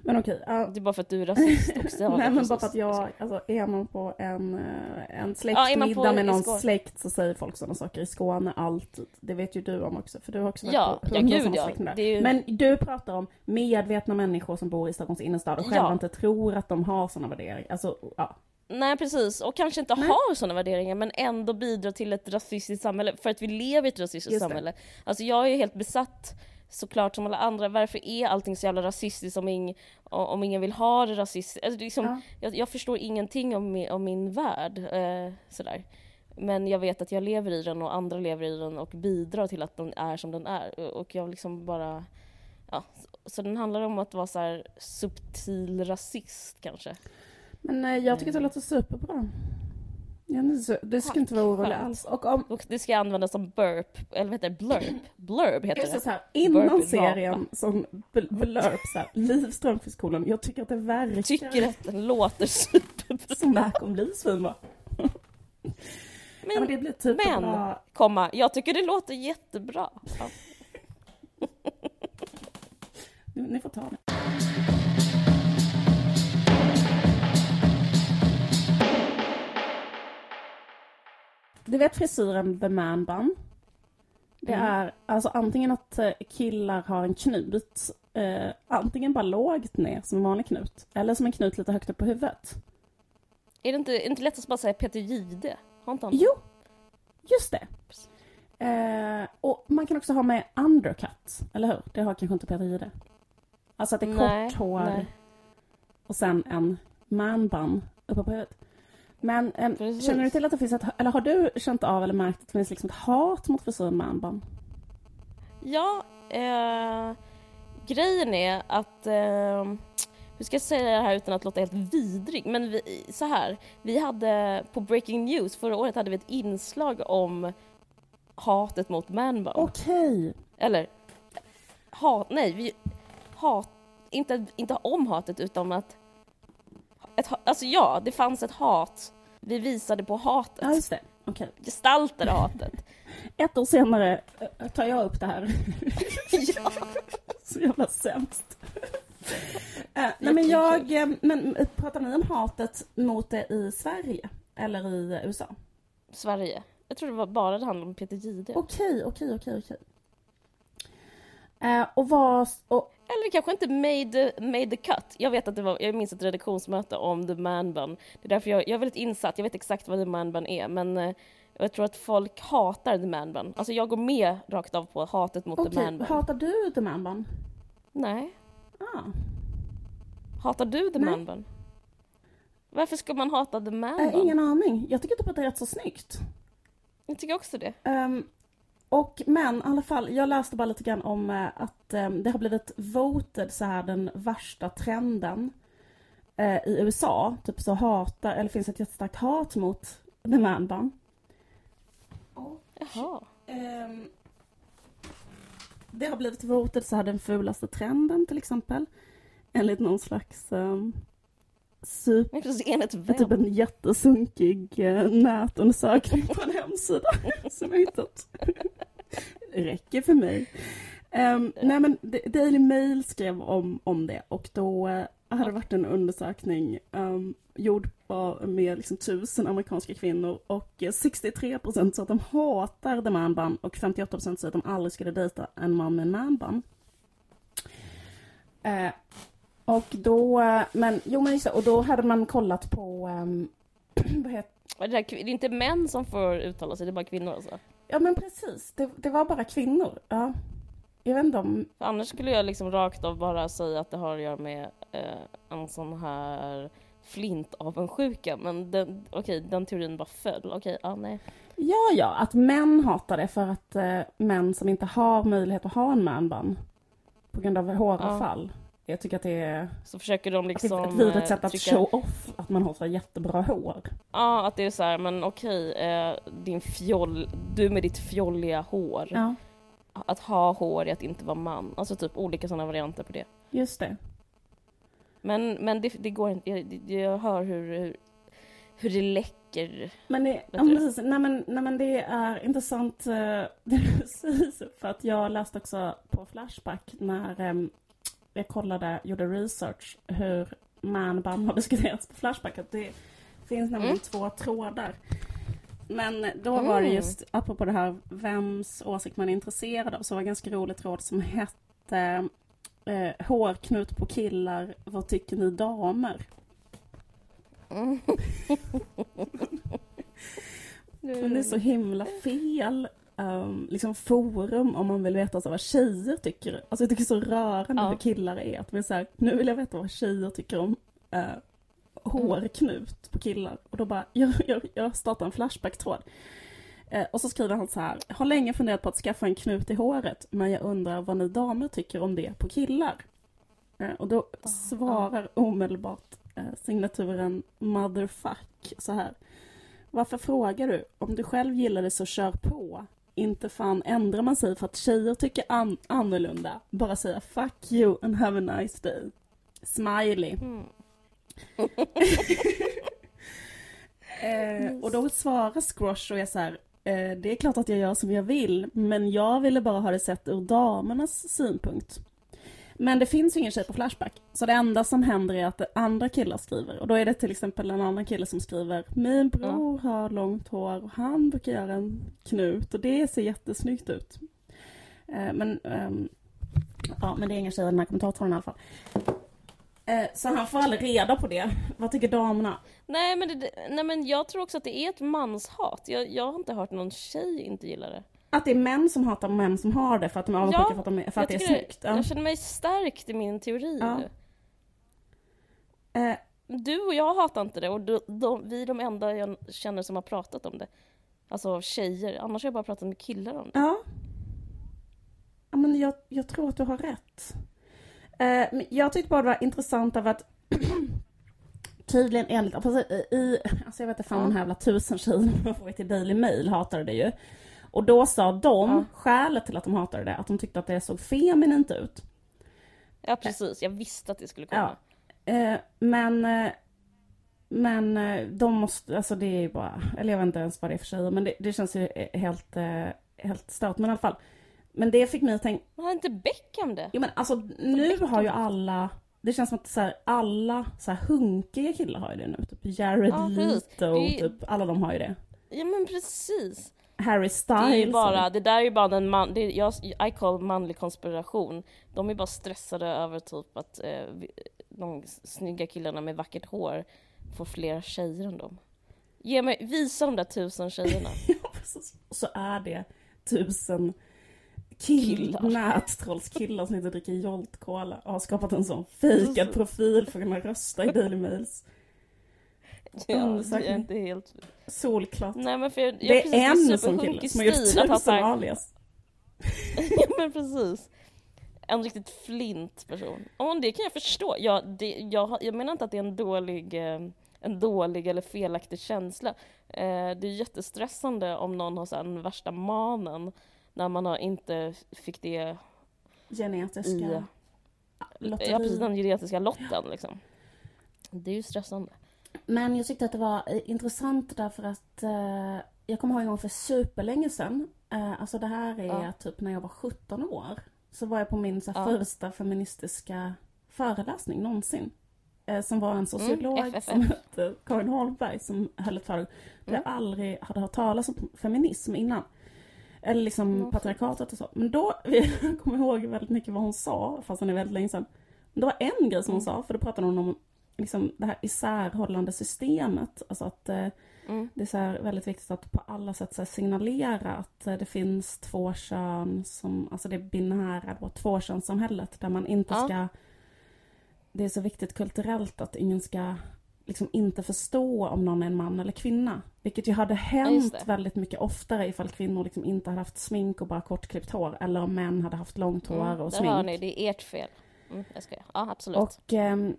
Men okej. ja. Det är bara för att du är rasist också. ja, Nej men bara för att jag, alltså är man på en, eh, en Ja, släktmiddag med i någon släkt så säger folk sådana saker i Skåne alltid. Det vet ju du om också för du har också varit Ja, på ja hundra gud ja. Det är ju, Men du pratar om medvetna människor som bor i Stockholms innerstad och själva Ja. inte tror att de har sådana värderingar. Alltså, ja. Nej precis, och kanske inte Nej. har sådana värderingar men ändå bidrar till ett rasistiskt samhälle för att vi lever i ett rasistiskt samhälle. Alltså jag är helt besatt såklart som alla andra, varför är allting så jävla rasistiskt om, ing, om ingen vill ha det rasistiskt? Alltså, det liksom, ja. jag, jag förstår ingenting om min, om min värld. Eh, sådär. Men jag vet att jag lever i den och andra lever i den och bidrar till att den är som den är. Och- Och jag liksom bara... Ja, så, den handlar om att vara så här subtil rasist kanske. Men eh, jag tycker att det låter superbra. Ja, det ska Tack, inte vara orolig alls. Och om, Och det ska jag använda som burp, eller vad heter det? Blurb? Blurb heter det, så här, innan Burpee serien som bl- blurb så här, Liv Strömquist-kolon, jag tycker att det verkar Tycker att den låter superbra. som här kommer bli svinbra. ja, men Men, det blir typ men- bra. komma, jag tycker det låter jättebra. Ja. Ni får ta det. Du vet frisyren The Man Bun? Det Mm. är alltså antingen att eh, killar har en knut, eh, antingen bara lågt ner som en vanlig knut, eller som en knut lite högt upp på huvudet. Är det inte, är det inte lättast att bara säga Peter Jihde? Har inte han? Jo, just det. Eh, och man kan också ha med undercut, eller hur? Det har kanske inte Peter Jihde. Alltså att det är Nej, kort hår nej. och sen en manbun uppe på huvudet. Men eh, Precis. känner du till att det finns ett, eller har du känt av eller märkt att det finns liksom ett hat mot frisyren manbun? Ja, eh, grejen är att... Eh, hur ska jag säga det här utan att låta helt vidrig? Men vi, så här, vi hade på Breaking News förra året hade vi ett inslag om hatet mot manbun. Okej. Eller hat, nej, vi hat, inte, inte om hatet utan att ett, alltså ja, det fanns ett hat. Vi visade på hatet. Ja, just det. Okej. Gestaltar hatet. Ett år senare eh, tar jag upp det här. Så jävla sämst. Eh, nej men jag, eh, men pratar ni om hatet mot det i Sverige? Eller i USA? Sverige. Jag tror det var bara det handlade om Peter Jihde. Okej, okej, okej, okej. Eh, Och vad, och, Eller kanske inte made, made the cut. Jag vet att det var, jag minns ett redaktionsmöte om the man bun. Det är därför jag, jag är väldigt insatt, jag vet exakt vad the man bun är, men eh, jag tror att folk hatar the man bun. Alltså jag går med rakt av på hatet mot the okej, man bun. hatar du The Man Bun? Nej. Ah. Hatar du the Nej. man bun? Varför ska man hata the man Eh, bun? ingen aning. Jag tycker typ att det är rätt så snyggt. Jag tycker också det. Ehm, och men i alla fall, jag läste bara lite grann om eh, att ehm, det har blivit voted så här den värsta trenden eh, i USA. Typ så hatar, eller finns ett jättestarkt hat mot the man bun. Jaha. Ehm, det har blivit voted så här den fulaste trenden till exempel. Enligt någon slags um, super Det är typ en jättesunkig eh, nätundersökning på en hemsida som jag hittat. Det räcker för mig. Ehm, nej men Daily Mail skrev om, om det och då eh, hade det varit en undersökning um, gjord på, med liksom, tusen amerikanska kvinnor och eh, 63% sa att de hatar the man bun och 58% sa att de aldrig skulle dejta en man med en man bun. Eh, och då, men jo men just och då hade man kollat på, ehm, vad heter, Det, där, det är inte män som får uttala sig, det är bara kvinnor alltså. Ja men precis, det, det var bara kvinnor. Ja. Jag vet inte om, För annars skulle jag liksom rakt av bara säga att det har att göra med eh, en sån här flint av en sjuka men den, okej, den teorin bara föll. Okej, ja nej. ja ja, att män hatar det för att eh, män som inte har möjlighet att ha en manbun på grund av håravfall. Jag tycker att det är, Så försöker de liksom... ett vidrigt eh, sätt att trycka- show off att man har så jättebra hår. Ja, att det är så här, men okej, eh, din fjoll, du med ditt fjolliga hår. Ja, Att ha hår är att inte vara man. Alltså typ olika sådana varianter på det. just det. Men, men det, det går inte, jag, jag hör hur, hur, hur det läcker. Men, det, ja, precis, nej, men, nej men det är intressant eh, det du säger för att jag läste också på Flashback när em, jag kollade, gjorde research hur manbun har diskuterats på Flashback. Att det finns nämligen Mm. två trådar. Men då var det Mm. just, apropå det här vems åsikt man är intresserad av, så var det en ganska rolig tråd som hette eh, Hårknut på killar, vad tycker ni damer? Mm. Men det är så himla fel um, liksom forum om man vill veta så vad tjejer tycker. Alltså jag tycker det är så rörande Ja. hur killar är. Att man är så här, nu vill jag veta vad tjejer tycker om uh, hårknut på killar. Och då bara, jag, jag, jag startar en Flashback-tråd. Eh, och så skriver han så här, har länge funderat på att skaffa en knut i håret, men jag undrar vad ni damer tycker om det på killar. Eh, och då svarar omedelbart eh, signaturen motherfuck så här. Varför frågar du? Om du själv gillar det så kör på. Inte fan ändrar man sig för att tjejer tycker an- annorlunda. Bara säga fuck you and have a nice day. Smiley. Mm. Eh, och då svarar Squash och är så här. Eh, det är klart att jag gör som jag vill, men jag ville bara ha det sett ur damernas synpunkt. Men det finns ju ingen tjej på Flashback, så det enda som händer är att andra killar skriver. Och då är det till exempel en annan kille som skriver Min bror har långt hår och han brukar göra en knut och det ser jättesnyggt ut. Eh, men, ehm, ja, men det är ingen tjej i den här kommentartråden i alla fall. Eh, så han får aldrig reda på det. Vad tycker damerna? Nej, men det, nej men jag tror också att det är ett manshat. Jag, jag har inte hört någon tjej inte gilla det. Att det är män som hatar män som har det för att de är avundsjuka Ja, för att, de är, för att det är snyggt. Ja. Jag känner mig stärkt i min teori Ja. Eh, Du och jag hatar inte det och de, de, vi är de enda jag känner som har pratat om det. Alltså tjejer, annars har jag bara pratat med killar om det. ja. ja men jag, jag tror att du har rätt. Eh, jag tyckte bara det var intressant av att tydligen enligt, alltså, i, alltså jag vet inte fan Ja. den här jävla tusen tjejerna man får till Daily Mail hatade det ju. Och då sa de, Ja. skälet till att de hatade det, att de tyckte att det såg feminint ut. Ja precis, jag visste att det skulle komma. Ja. Eh, men eh, men eh, de måste, alltså det är ju bara, eller jag vet inte ens vad det är för tjejer, men det, det känns ju helt, helt stört. Men i alla fall. Men det fick mig att tänka, har inte Beckham det? jo men alltså nu har ju alla, det känns som att så här, alla så här hunkiga killar har ju det nu. Typ Jared Ja. Leto, typ alla de har ju det. Ja men precis. Harry Det Styles. är ju bara, det där är ju bara den man, det är, jag, I call manlig konspiration. De är bara stressade över typ att eh, de snygga killarna med vackert hår får fler tjejer än dem. Ge mig, visa de där tusen tjejerna. Så, är det tusen kill, Killar. nättrollskillar som inte dricker Jolt Cola och har skapat en sån fejkad profil för att kunna rösta i Daily Mails. Ja, det är inte helt... Solklart. Nej men för jag, jag det är en sån kille som har gjort tusen alias. ja men precis. En riktigt flint person. Och det kan jag förstå. Jag, det, jag, jag menar inte att det är en dålig, eh, en dålig eller felaktig känsla. Eh, det är jättestressande om någon har så här, den värsta manen när man har inte fick det Genetiska i lotteri. ja, precis, den genetiska lotten. Liksom. Det är ju stressande. Men jag tyckte att det var eh, intressant därför att eh, jag kommer ihåg en gång för superlänge sedan. Eh, alltså det här är Ja. typ när jag var 17 år. Så var jag på min så Ja. första feministiska föreläsning någonsin. Eh, som var en sociolog FFF. som hette Karin Holmberg som höll ett föredrag. Där Mm. jag aldrig hade hört talas om feminism innan. Eller liksom Mm, patriarkatet och så. Men då, jag kommer ihåg väldigt mycket vad hon sa, fast det är väldigt länge sedan. Men det var en grej som hon Mm. sa, för då pratade hon om liksom det här isärhållande systemet. Alltså att eh, Mm. det är så väldigt viktigt att på alla sätt så signalera att eh, det finns två kön som, alltså det binära då, tvåkönssamhället där man inte Ja. ska Det är så viktigt kulturellt att ingen ska liksom inte förstå om någon är en man eller kvinna. Vilket ju hade hänt det. väldigt mycket oftare ifall kvinnor liksom inte hade haft smink och bara kortklippt hår eller om män hade haft långt hår Mm. och smink. hör ni, det är ert fel. Mm, jag skojar. Ja, absolut. Och ehm,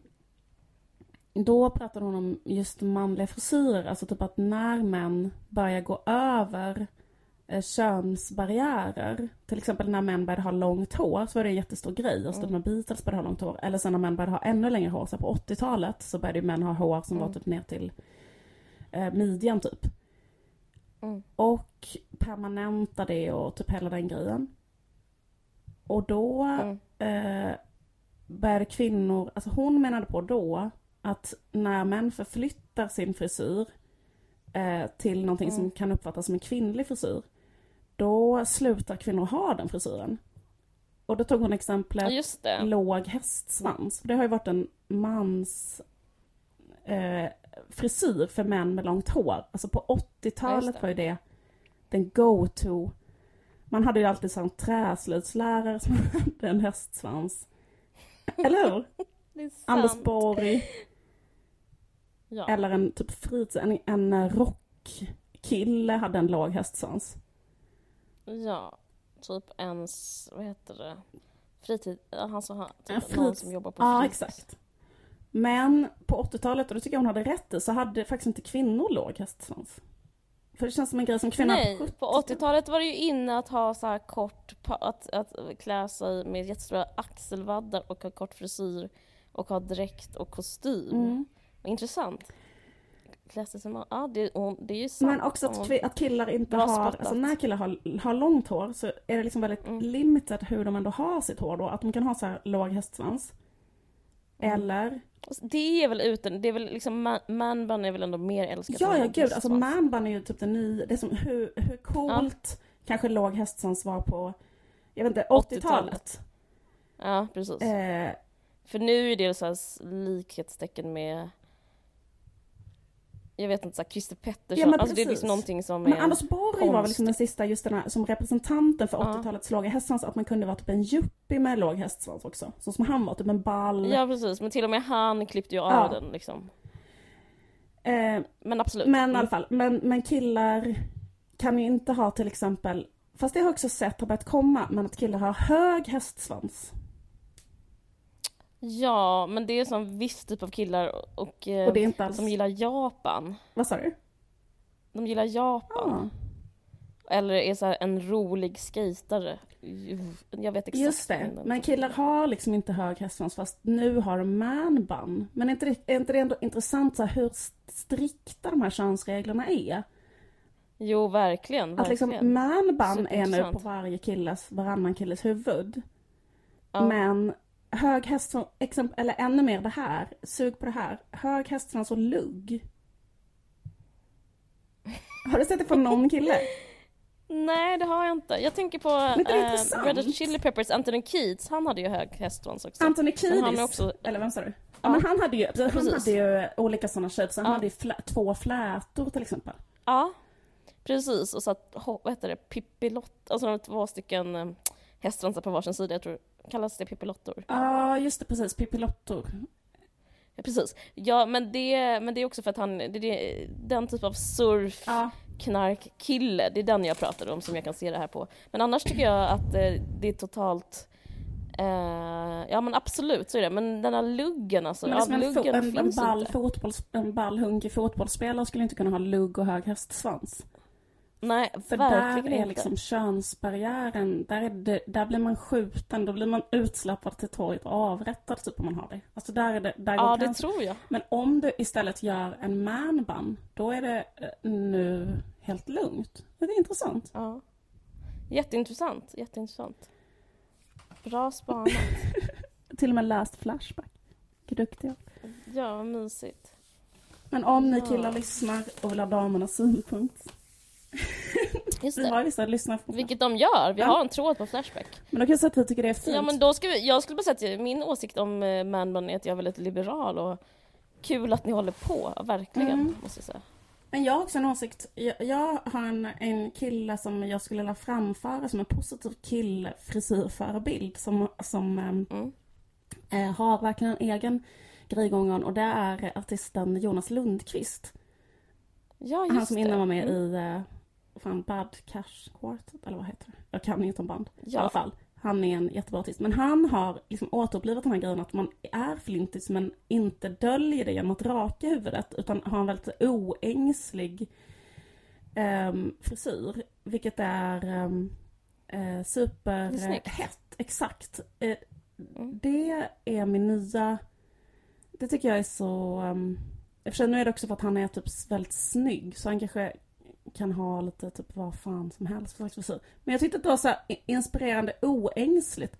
då pratade hon om just manliga frisyrer, alltså typ att när män börjar gå över eh, könsbarriärer, till exempel när män började ha långt hår så var det en jättestor grej, alltså Mm. när Beatles började ha långt hår, eller sen när män började ha ännu längre hår, så på 80-talet så började ju män ha hår som var Mm. typ ner till eh, midjan typ. Mm. Och permanenta det och typ hela den grejen. Och då Mm. eh, började kvinnor, alltså hon menade på då att när män förflyttar sin frisyr eh, till någonting som Mm. kan uppfattas som en kvinnlig frisyr, då slutar kvinnor ha den frisyren. Och då tog hon exemplet låg hästsvans. Det har ju varit en mans eh, frisyr för män med långt hår. Alltså på Ja, 80-talet just det. var ju det den go-to. Man hade ju alltid sån träslöjdslärare som hade en hästsvans. Eller hur? Anders Borg. Ja. Eller en typ fritids... En, en rockkille hade en låg hästsvans. ja, typ ens, vad heter det, fritid, ja, han har, En typ någon fritids- som jobbar på Ja, fritids. exakt. Men på 80-talet, och det tycker jag hon hade rätt i, så hade faktiskt inte kvinnor låg hästsvans. För det känns som en grej som kvinnor Nej, på 70 på 80-talet var det ju inne att ha så här kort, att, att klä sig med jättestora axelvaddar och ha kort frisyr och ha dräkt och kostym. Mm. Intressant. Som, ja det, det är ju sant. Men också att, att killar inte har, spottat. alltså när killar har, har långt hår så är det liksom väldigt Mm. limited hur de ändå har sitt hår då. Att de kan ha så här låg hästsvans. Mm. Eller, Det är väl uten, det är väl liksom, man- manbun är väl ändå mer älskat ja ja gud, alltså hästsvans. manbun är ju typ det nya, det är som hur, hur coolt kanske låg hästsvans var på, jag vet inte, 80-talet. Ja, precis. Eh, För nu är det så likhetstecken med jag vet inte, så här Christer Pettersson, Ja, men alltså det är liksom någonting som men är... Anders Borg var väl liksom den sista just den här, som representanten för Ja. 80-talets låga hästsvans, att man kunde vara typ en yuppie med låg hästsvans också. Så som han var, typ en ball. Ja precis, men till och med han klippte ju av Ja. den liksom. Eh, Men absolut. Men i Mm. alla fall, men, men killar kan ju inte ha till exempel, fast det har jag också sett har börjat komma, men att killar har hög hästsvans. Ja, men det är som viss typ av killar och, eh, Och det är inte alls, som gillar Japan. vad sa du? De gillar Japan. Eller är så en rolig skejtare. Jag vet exakt. Just det, men killar har liksom inte hög hästsvans fast nu har de manbun. Men är inte det, är inte det ändå intressant så hur strikta de här könsreglerna är? Jo, verkligen. Att verkligen. liksom manbun är nu på varje killes, varannan killes huvud. Ja. Men hög hästsvans, exempel, eller ännu mer det här, sug på det här. Hög hästsvans och lugg. Har du sett det på någon kille? Nej, det har jag inte. Jag tänker på intressant. Red Hot Chili Peppers, Anthony Keats. Han hade ju hög hästsvans också. Anthony Kiedis, också- eller vem sa du? Ja, men han hade ju, han Precis. hade ju olika sådana shapes. Han Ja. hade ju flä, två flätor till exempel. Ja, precis. Och så att, vad heter det, pippilott, alltså de två stycken eh, hästsvansar på varsin sida. Jag tror, kallas det pippilottor? Ja, just det, precis. Pippilottor. Ja, precis. Ja, men det, men det är också för att han, det, det, den typ av surf, Ja, knarkkille, det är den jag pratar om som jag kan se det här på. Men annars tycker jag att eh, det är totalt eh, ja men absolut så är det, men den här luggen alltså, men ja, liksom en, fo- luggen en, en, finns ball fotbolls, en ball hungrig fotbollsspelare skulle inte kunna ha lugg och hög hästsvans. Nej, För där är inte. liksom könsbarriären, där, är det, där blir man skjuten, då blir man utslappad till torget och avrättad typ om man har det. Alltså där är det, där går Ja, det tror jag. Men om du istället gör en manbun, då är det eh, nu helt lugnt. Det är intressant. Ja. Jätteintressant, jätteintressant. Bra spanat. Till och med läst Flashback. Vilka duktiga. Ja, vad mysigt. Men om ni Ja. killar lyssnar och vill ha damernas synpunkt. Just Vi har det. vissa lyssnare. Vilket de gör, vi Ja. har en tråd på Flashback. Men då kan jag säga att vi tycker det är fint. Ja men då ska vi, jag skulle bara säga att min åsikt om eh, manbun är att jag är väldigt liberal och kul att ni håller på, verkligen, Mm. måste jag säga. Men jag har också en åsikt. Jag, jag har en, en kille som jag skulle vilja framföra som en positiv killfrisyrförebild. Som, som ehm, Mm. eh, har verkligen en egen grej gången och det är artisten Jonas Lundqvist. Ja, just Han som innan det. var med Mm. i eh, fan Bad Cash Quartet, eller vad heter det? Jag kan inte om band. I Ja. alla fall. Han är en jättebra artist. Men han har liksom återupplivat den här grejen att man är flintis men inte döljer det genom att raka huvudet utan har en väldigt oängslig um, frisyr. Vilket är um, snyggt. superhett. Exakt. Eh, Mm. Det är min nya... Det tycker jag är så... Um, I och för sig nu är det också för att han är typ väldigt snygg så han kanske kan ha lite typ vad fan som helst för slags frisyr. Men jag tyckte att det var så inspirerande oängsligt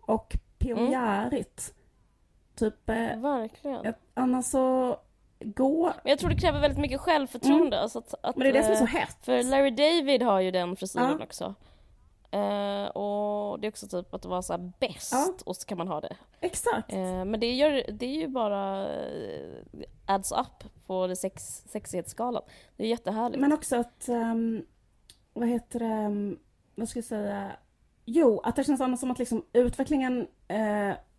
och pionjärigt. Typ, eh, Verkligen. ett, annars så gå... Men jag tror det kräver väldigt mycket självförtroende. Alltså att, att, Men det är det som är så eh, hett. För Larry David har ju den frisyren Ja. också. Eh, och det är också typ att vara så bäst Ja. och så kan man ha det. Exakt. Eh, men det, gör, det är ju bara eh, adds up på det sex, sexighetsskalan. Det är jättehärligt. Men också att, ehm, vad heter det, ehm, vad ska jag säga? Jo, att det känns annars som att liksom utvecklingen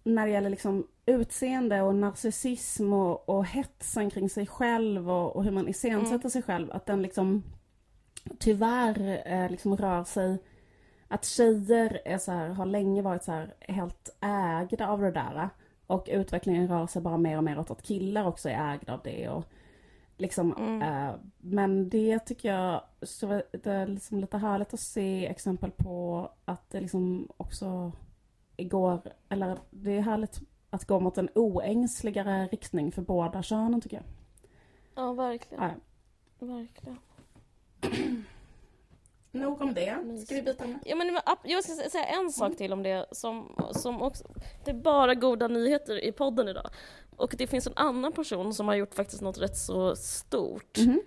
när det gäller liksom utseende och narcissism och, och hetsen kring sig själv och, och hur man iscensätter Mm. sig själv, att den liksom tyvärr liksom rör sig att tjejer är så här, har länge varit så här helt ägda av det där. Och utvecklingen rör sig bara mer och mer åt att killar också är ägda av det. Och liksom, Mm. eh, men det tycker jag så det är liksom lite härligt att se exempel på att det liksom också går, eller det är härligt att gå mot en oängsligare riktning för båda könen tycker jag. Ja, verkligen. Ja. verkligen. Nog om det. Ska vi byta ämne? Ja, men jag ska sä- säga en sak till om det som, som också... Det är bara goda nyheter i podden idag. Och det finns en annan person som har gjort faktiskt något rätt så stort. Mhm.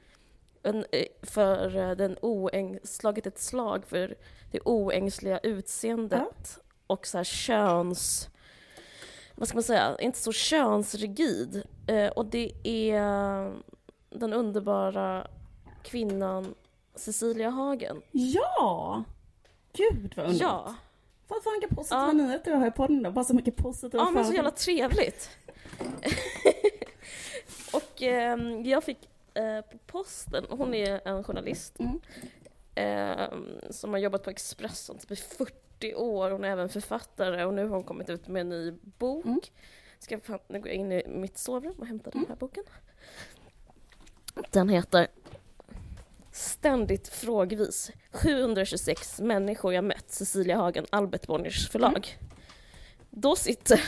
En, eh, för eh, den oäng, slagit ett slag för det oängsliga utseendet och så här köns... Vad ska man säga? Inte så könsrigid. Eh, och det är den underbara kvinnan Cecilia Hagen. Ja! Gud vad underbart. Ja. Fan, fan vilka positiva Ja. nyheter du har i podden då. Bara så mycket positiva Ja men så jävla trevligt. och ehm, jag fick eh, på posten, hon är en journalist Mm. ehm, som har jobbat på Expressen typ i 40 år. Hon är även författare och nu har hon kommit ut med en ny bok. Mm. Ska jag fan, nu går jag in i mitt sovrum och hämtar den här boken. Den heter ständigt frågvis. 726 människor jag mött, Cecilia Hagen, Albert Bonniers förlag. Då sitter,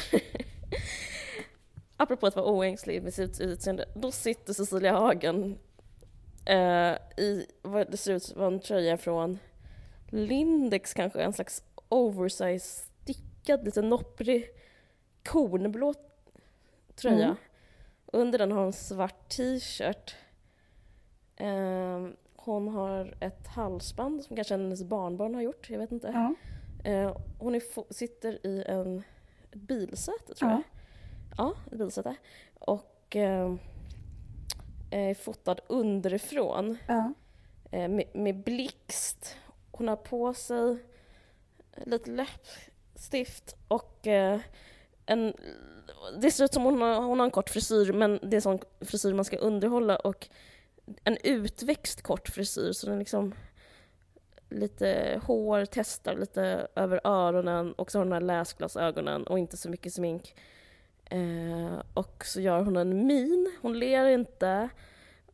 apropå att vara oängslig med sitt utseende, då sitter Cecilia Hagen eh, i vad det ser ut som en tröja från Lindex kanske, en slags oversize stickad, lite nopprig kornblå tröja. Mm. Under den har hon svart t-shirt. Eh, hon har ett halsband som kanske hennes barnbarn har gjort, jag vet inte. Ja. Eh, hon sitter i en, ett bilsäte tror Ja. jag. Ja, ett bilsäte. Och eh, är fotad underifrån Ja. eh, med, med blixt. Hon har på sig lite läppstift och eh, en... Det ser ut som hon har, hon har en kort frisyr, men det är en sån frisyr man ska underhålla och en utväxt kort frisyr, så den liksom lite hår, testar lite över öronen och så har hon de här läsglasögonen och inte så mycket smink. Eh, och så gör hon en min, hon ler inte,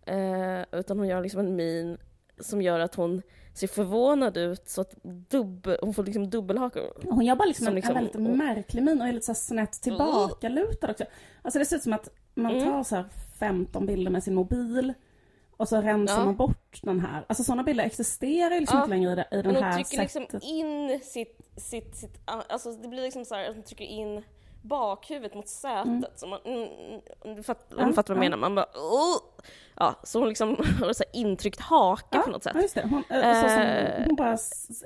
eh, utan hon gör liksom en min som gör att hon ser förvånad ut så att dubbel, hon får liksom dubbelhakor. Hon gör bara liksom Som en, liksom- en väldigt märklig min och är lite så snett tillbakalutad också. Alltså det ser ut som att man Mm. tar så här 15 bilder med sin mobil och så rensar Ja. man bort den här. Alltså sådana bilder existerar ju liksom Ja, inte längre i i Men den hon här trycker liksom sättet. in sitt, sitt, sitt, alltså det blir liksom så här att hon trycker in bakhuvudet mot sätet. Mm. Så man, mm, mm, du fattar, Ja, fattar vad jag ja. menar? Man bara oh! Ja, så hon liksom har så intryckt haka på något sätt. Ja, just det. Hon, eh, så som, Eh. hon bara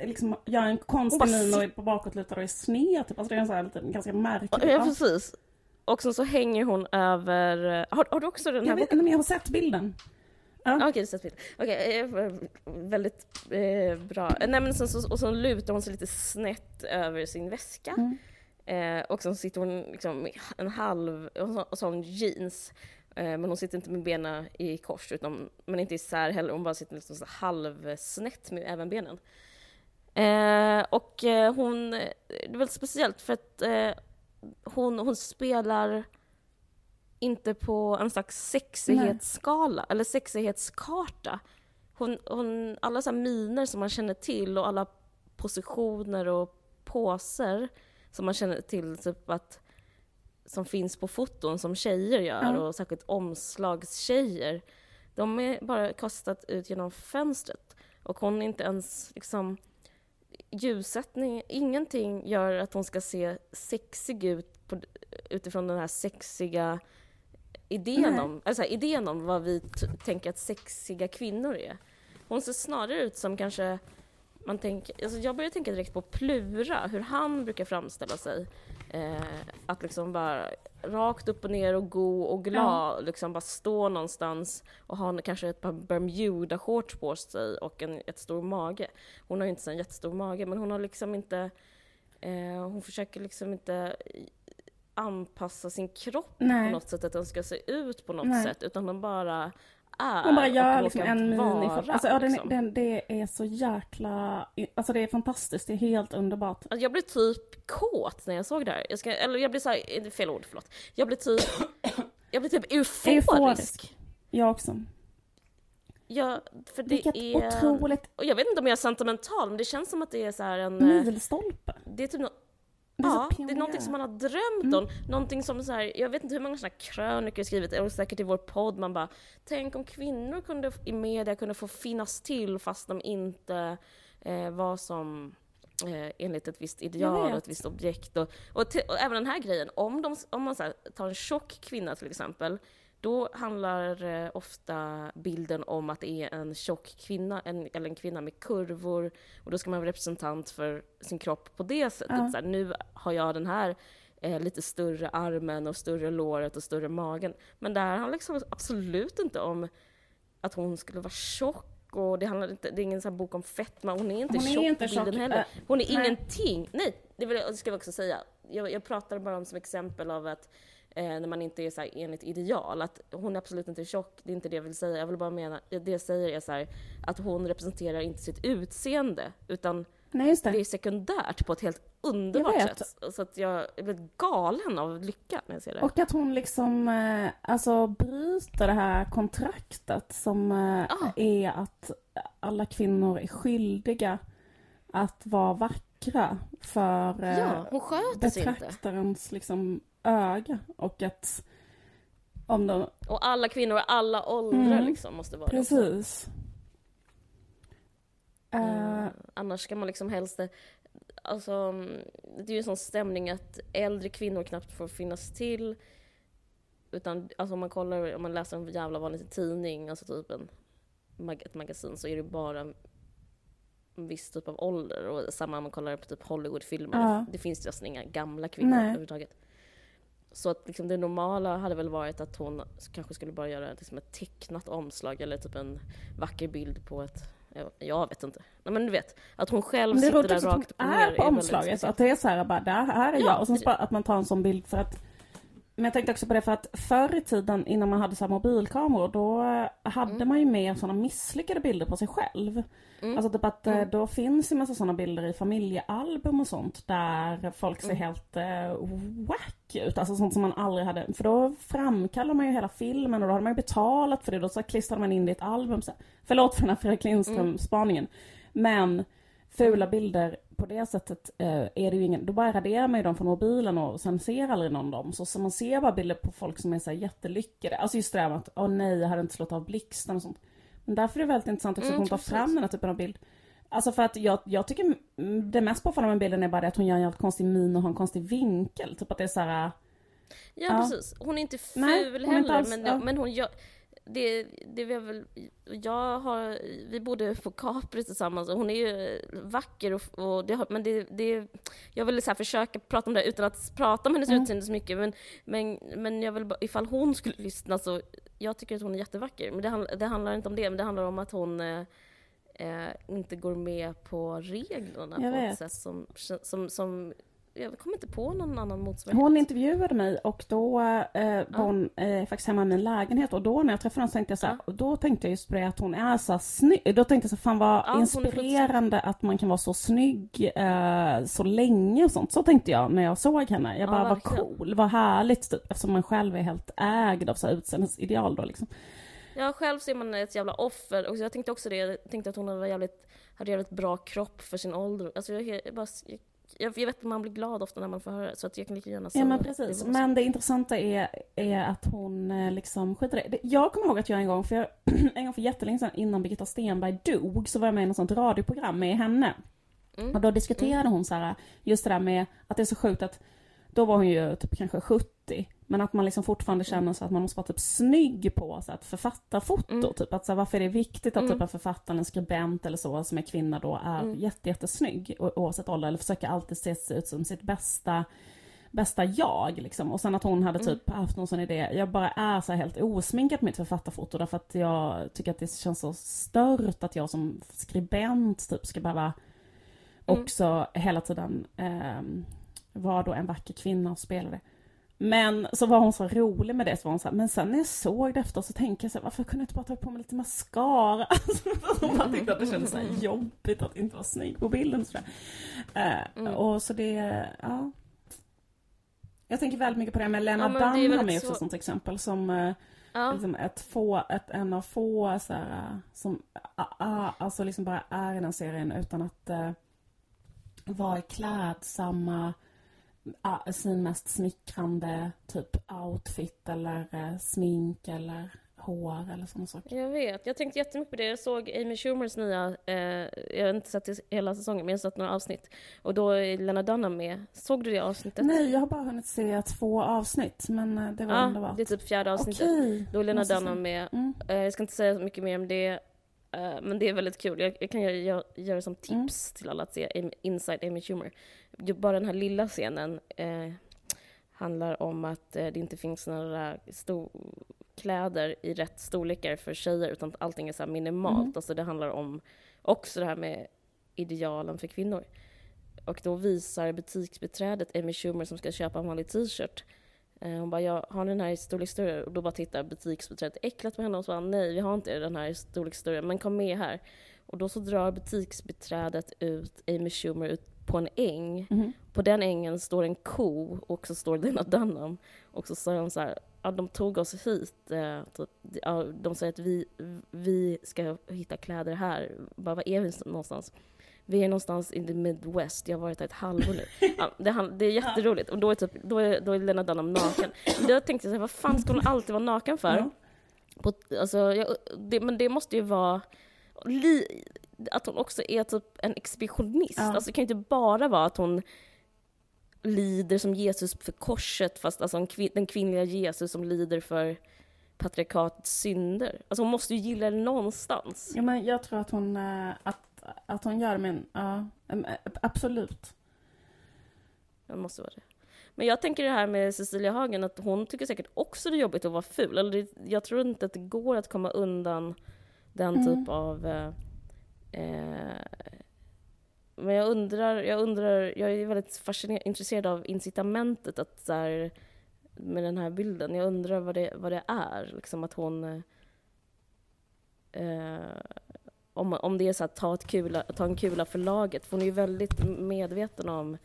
liksom gör en konstig min och är på bakåtlutad och är sned. Typ. Alltså det är en så här lite, ganska märklig... Ja, Ja. precis. Och sen så hänger hon över... Har, har du också den här Jag, vet, boken? men jag har sett bilden. Ah, Okej, du sett bild. Okej, eh, väldigt eh, bra. Eh, Nej, men sen så, och så lutar hon sig lite snett över sin väska. Mm. Eh, och sen sitter hon liksom med en halv, och så, har hon jeans. Eh, men hon sitter inte med benen i kors, utan, men inte isär heller. Hon bara sitter liksom så halvsnett med även benen. Eh, och eh, hon, det är väldigt speciellt för att hon, hon spelar inte på en slags sexighetsskala eller sexighetskarta. Hon, hon, alla så här miner som man känner till och alla positioner och poser som man känner till, typ att som finns på foton som tjejer gör Ja. och särskilt omslagstjejer. De är bara kastat ut genom fönstret och hon är inte ens liksom ljussättning, ingenting gör att hon ska se sexig ut på, utifrån den här sexiga idén om, alltså idén om vad vi tänker att sexiga kvinnor är. Hon ser snarare ut som kanske man tänker, alltså jag börjar tänka direkt på Plura, hur han brukar framställa sig. Eh, att liksom bara rakt upp och ner och god och glad, liksom bara stå någonstans och ha kanske ett par Bermuda-shorts på sig och en ett stor mage. Hon har ju inte så en jättestor mage, men hon har liksom inte, eh, hon försöker liksom inte anpassa sin kropp Nej. på något sätt, att den ska se ut på något Nej. sätt, utan den bara är. Hon bara gör liksom en mini... vara, Alltså, ja, den, liksom. den, det är så jäkla... Alltså det är fantastiskt, det är helt underbart. Alltså jag blev typ kåt när jag såg det här. Jag ska, eller jag blev så här, det är fel ord, förlåt. Jag blev typ, jag blev typ euforisk. Euforisk. Jag också. Ja, för det Vilket är... otroligt Och jag vet inte om jag är sentimental, men det känns som att det är så här en... eh, milstolpe. Det är typ nå- Det är Ja, det är någonting som man har drömt om. Någonting som så här, jag vet inte hur många sådana krönikor jag skrivit, och säkert i vår podd, man bara Tänk om kvinnor kunde, i media kunde få finnas till fast de inte eh, var som eh, enligt ett visst ideal och ett visst objekt. Och, och, och även den här grejen, om, de, om man så här, tar en tjock kvinna till exempel, då handlar eh, ofta bilden om att det är en tjock kvinna, en, eller en kvinna med kurvor, och då ska man vara representant för sin kropp på det sättet. Ja. Så här, nu har jag den här eh, lite större armen och större låret och större magen. Men det här handlar liksom absolut inte om att hon skulle vara tjock och det, handlar inte, det är ingen sån bok om fetma, hon är inte Hon är tjock inte på bilden tjock, heller. äh, Hon är nej. ingenting. Nej, det, vill det ska jag också säga. Jag, jag pratar bara om som exempel av att eh, när man inte är så här enligt ideal, att hon är absolut inte tjock, det är inte det jag vill säga. Jag vill bara mena, det jag säger är så här, att hon representerar inte sitt utseende, utan Nej, det. det är sekundärt på ett helt underbart sätt. Så att jag blir galen av lycka när jag ser det. Och att hon liksom, eh, alltså bryter det här kontraktet som eh, Ja. är att alla kvinnor är skyldiga att vara vackra för eh, ja, hon sig inte. betraktarens liksom öga och att om de, Och alla kvinnor i alla åldrar Mm. liksom måste vara det. precis. Eh, annars ska man liksom helst... Alltså, det är ju en sån stämning att äldre kvinnor knappt får finnas till. Utan alltså om man kollar, om man läser en jävla vanlig tidning, alltså typ en, ett magasin, så är det bara en viss typ av ålder. Och samma om man kollar på typ Hollywoodfilmer. Ja. Det finns nästan inga gamla kvinnor Nej. överhuvudtaget. Så att liksom det normala hade väl varit att hon kanske skulle bara göra liksom ett tecknat omslag eller typ en vacker bild på ett jag- vet inte. Nej, men du vet, att hon själv sitter där rakt upp är på omslaget. Att det är så här bara, där, här är Ja, jag. Och sen att man tar en sån bild för att men jag tänkte också på det för att förr i tiden innan man hade så här mobilkameror då hade man ju mer sådana misslyckade bilder på sig själv. Mm. Alltså typ att eh, Mm. då finns ju massa sådana bilder i familjealbum och sånt där folk ser Mm. helt eh, wack ut. Alltså sånt som man aldrig hade. För då framkallar man ju hela filmen och då hade man ju betalat för det. Då så klistrade man in det i ett album. Så. Förlåt för den här Fredrik Mm. Lindström-spaningen. Men fula bilder på det sättet eh, är det ju ingen, då bara raderar man ju dem från mobilen och sen ser aldrig någon dem. Så, så man ser bara bilder på folk som är så här jättelyckade. Alltså just det där med att, åh nej, jag hade inte slått av blixten och sånt. Men därför är det väldigt intressant också Mm, att hon tar fram den här typen av bild. Alltså för att jag, jag tycker det mest påfallande med bilden är bara det att hon gör en jävligt konstig min och har en konstig vinkel. Typ att det är så här. Ja, Ja. precis. Hon är inte ful Nej, heller, inte alls- men, ja. men hon gör... Det, det vi har väl, jag har, vi bodde på Capri tillsammans och hon är ju vacker och, och det men det, det, jag vill så försöka prata om det utan att prata om hennes Mm. utseende så mycket men, men, men jag vill bara, ifall hon skulle lyssna så, jag tycker att hon är jättevacker men det, det handlar inte om det, men det handlar om att hon eh, eh, inte går med på reglerna Jag på vet. ett sätt som, som, som, jag kommer inte på någon annan motsvarighet. Hon intervjuade mig och då eh, var hon eh, faktiskt hemma i min lägenhet och då när jag träffade henne så tänkte jag så här, och då tänkte jag just på det att hon är så snygg. Då tänkte jag så fan vad Ja, är inspirerande att man kan vara så snygg eh, så länge och sånt. Så tänkte jag när jag såg henne. Jag Ja, bara, vad verkligen. cool, vad härligt typ. Eftersom man själv är helt ägd av så här utseendesideal då liksom. Ja, själv ser man ett jävla offer. Och jag tänkte också det, jag tänkte att hon hade jävligt, hade jävligt bra kropp för sin ålder. Alltså jag, jag, bara, jag, jag vet att man blir glad ofta när man får höra det, så att jag kan lika gärna säga Ja men precis. Det. Men det intressanta är, är att hon eh, liksom skiter det. Jag kommer ihåg att jag en gång, för jag, en gång för jättelänge sedan innan Birgitta Stenberg dog, så var jag med i något sånt radioprogram med henne. Mm. Och då diskuterade hon så här, just det där med att det är så sjukt att då var hon ju typ kanske 70, men att man liksom fortfarande känner så att man måste vara typ snygg på så att författarfoto. Mm. Typ att så här, varför är det viktigt att Mm. typ en författare, en skribent eller så som är kvinna då är Mm. jätte, jättesnygg oavsett ålder eller försöker alltid se ut som sitt bästa bästa jag liksom. Och sen att hon hade Mm. typ haft någon sån idé. Jag bara är så helt osminkad på mitt författarfoto därför att jag tycker att det känns så stört att jag som skribent typ ska behöva Mm. också hela tiden ehm, vara då en vacker kvinna och spela det. Men så var hon så rolig med det, så var hon så här, men sen när jag såg det efter så tänker jag så här, varför kunde jag inte bara ta på mig lite mascara? Alltså, hon bara tyckte att det kändes så här jobbigt att inte vara snygg på bilden sådär. Eh, Mm. Och så det, ja. Jag tänker väldigt mycket på det med Lena Ja, Dunham är väldigt också ett så- sånt exempel som eh, Ja, liksom ett få, ett, en av få så här, äh, som ah, ah, alltså liksom bara är i den serien utan att uh, vara i klädsamma, sin mest smickrande typ outfit eller eh, smink eller hår eller sådana saker. jag vet. Jag tänkte jättemycket på det. Jag såg Amy Schumers nya, eh, jag har inte sett hela säsongen, men jag har sett några avsnitt. Och då är Lena Dunham med. Såg du det avsnittet? Nej, jag har bara hunnit se två avsnitt men eh, det var Ja, underbart. det är typ fjärde avsnittet. Okej. Då är Lena se. Dunham med. Mm. Eh, jag ska inte säga så mycket mer om det, men det är väldigt kul. Jag, jag kan göra, göra, som tips till alla att se Inside Amy Schumer. Bara den här lilla scenen eh, handlar om att eh, det inte finns några kläder i rätt storlekar för tjejer, utan allting är så minimalt. Mm. Alltså det handlar om också det här med idealen för kvinnor. Och då visar butiksbiträdet Amy Schumer som ska köpa en vanlig t-shirt Eh, Hon bara, jag har den här i storlek större? Och då bara tittar butiksbiträdet äcklat på henne och så bara, nej vi har inte den här i storlek större, men kom med här. Och då så drar butiksbiträdet ut Amy Schumer ut på en äng. Mhm. På den ängen står en ko och så står Lena Dunham. Och så säger de så här, ja de tog oss hit. Eh, typ, ja, de säger att vi, vi ska hitta kläder här. Bara, var är vi någonstans? Vi är någonstans in the Midwest, jag har varit här ett halvår nu. Ja, det, det är jätteroligt. Och då är, typ, då är, då är Lena Dunham naken. Då tänkte jag så här, vad fan ska hon alltid vara naken för? På, alltså, jag, det, men det måste ju vara li, att hon också är typ en expeditionist. Ja. Alltså, det kan ju inte bara vara att hon lider som Jesus för korset, fast alltså en kvin, den kvinnliga Jesus som lider för patriarkatets synder. Alltså hon måste ju gilla det någonstans. Ja, men jag tror att hon, eh, att, att hon gör men ja, eh, absolut. Det måste vara det. Men jag tänker det här med Cecilia Hagen, att hon tycker säkert också det är jobbigt att vara ful. Eller det, jag tror inte att det går att komma undan den Mm. typ av... Eh, eh, men jag undrar, jag undrar, jag är väldigt fascinerad, intresserad av incitamentet att så här, med den här bilden. Jag undrar vad det, vad det är, liksom att hon... eh, Eh, om, om det är så att ta, ett kula, ta en kula för laget. För hon är ju väldigt medveten om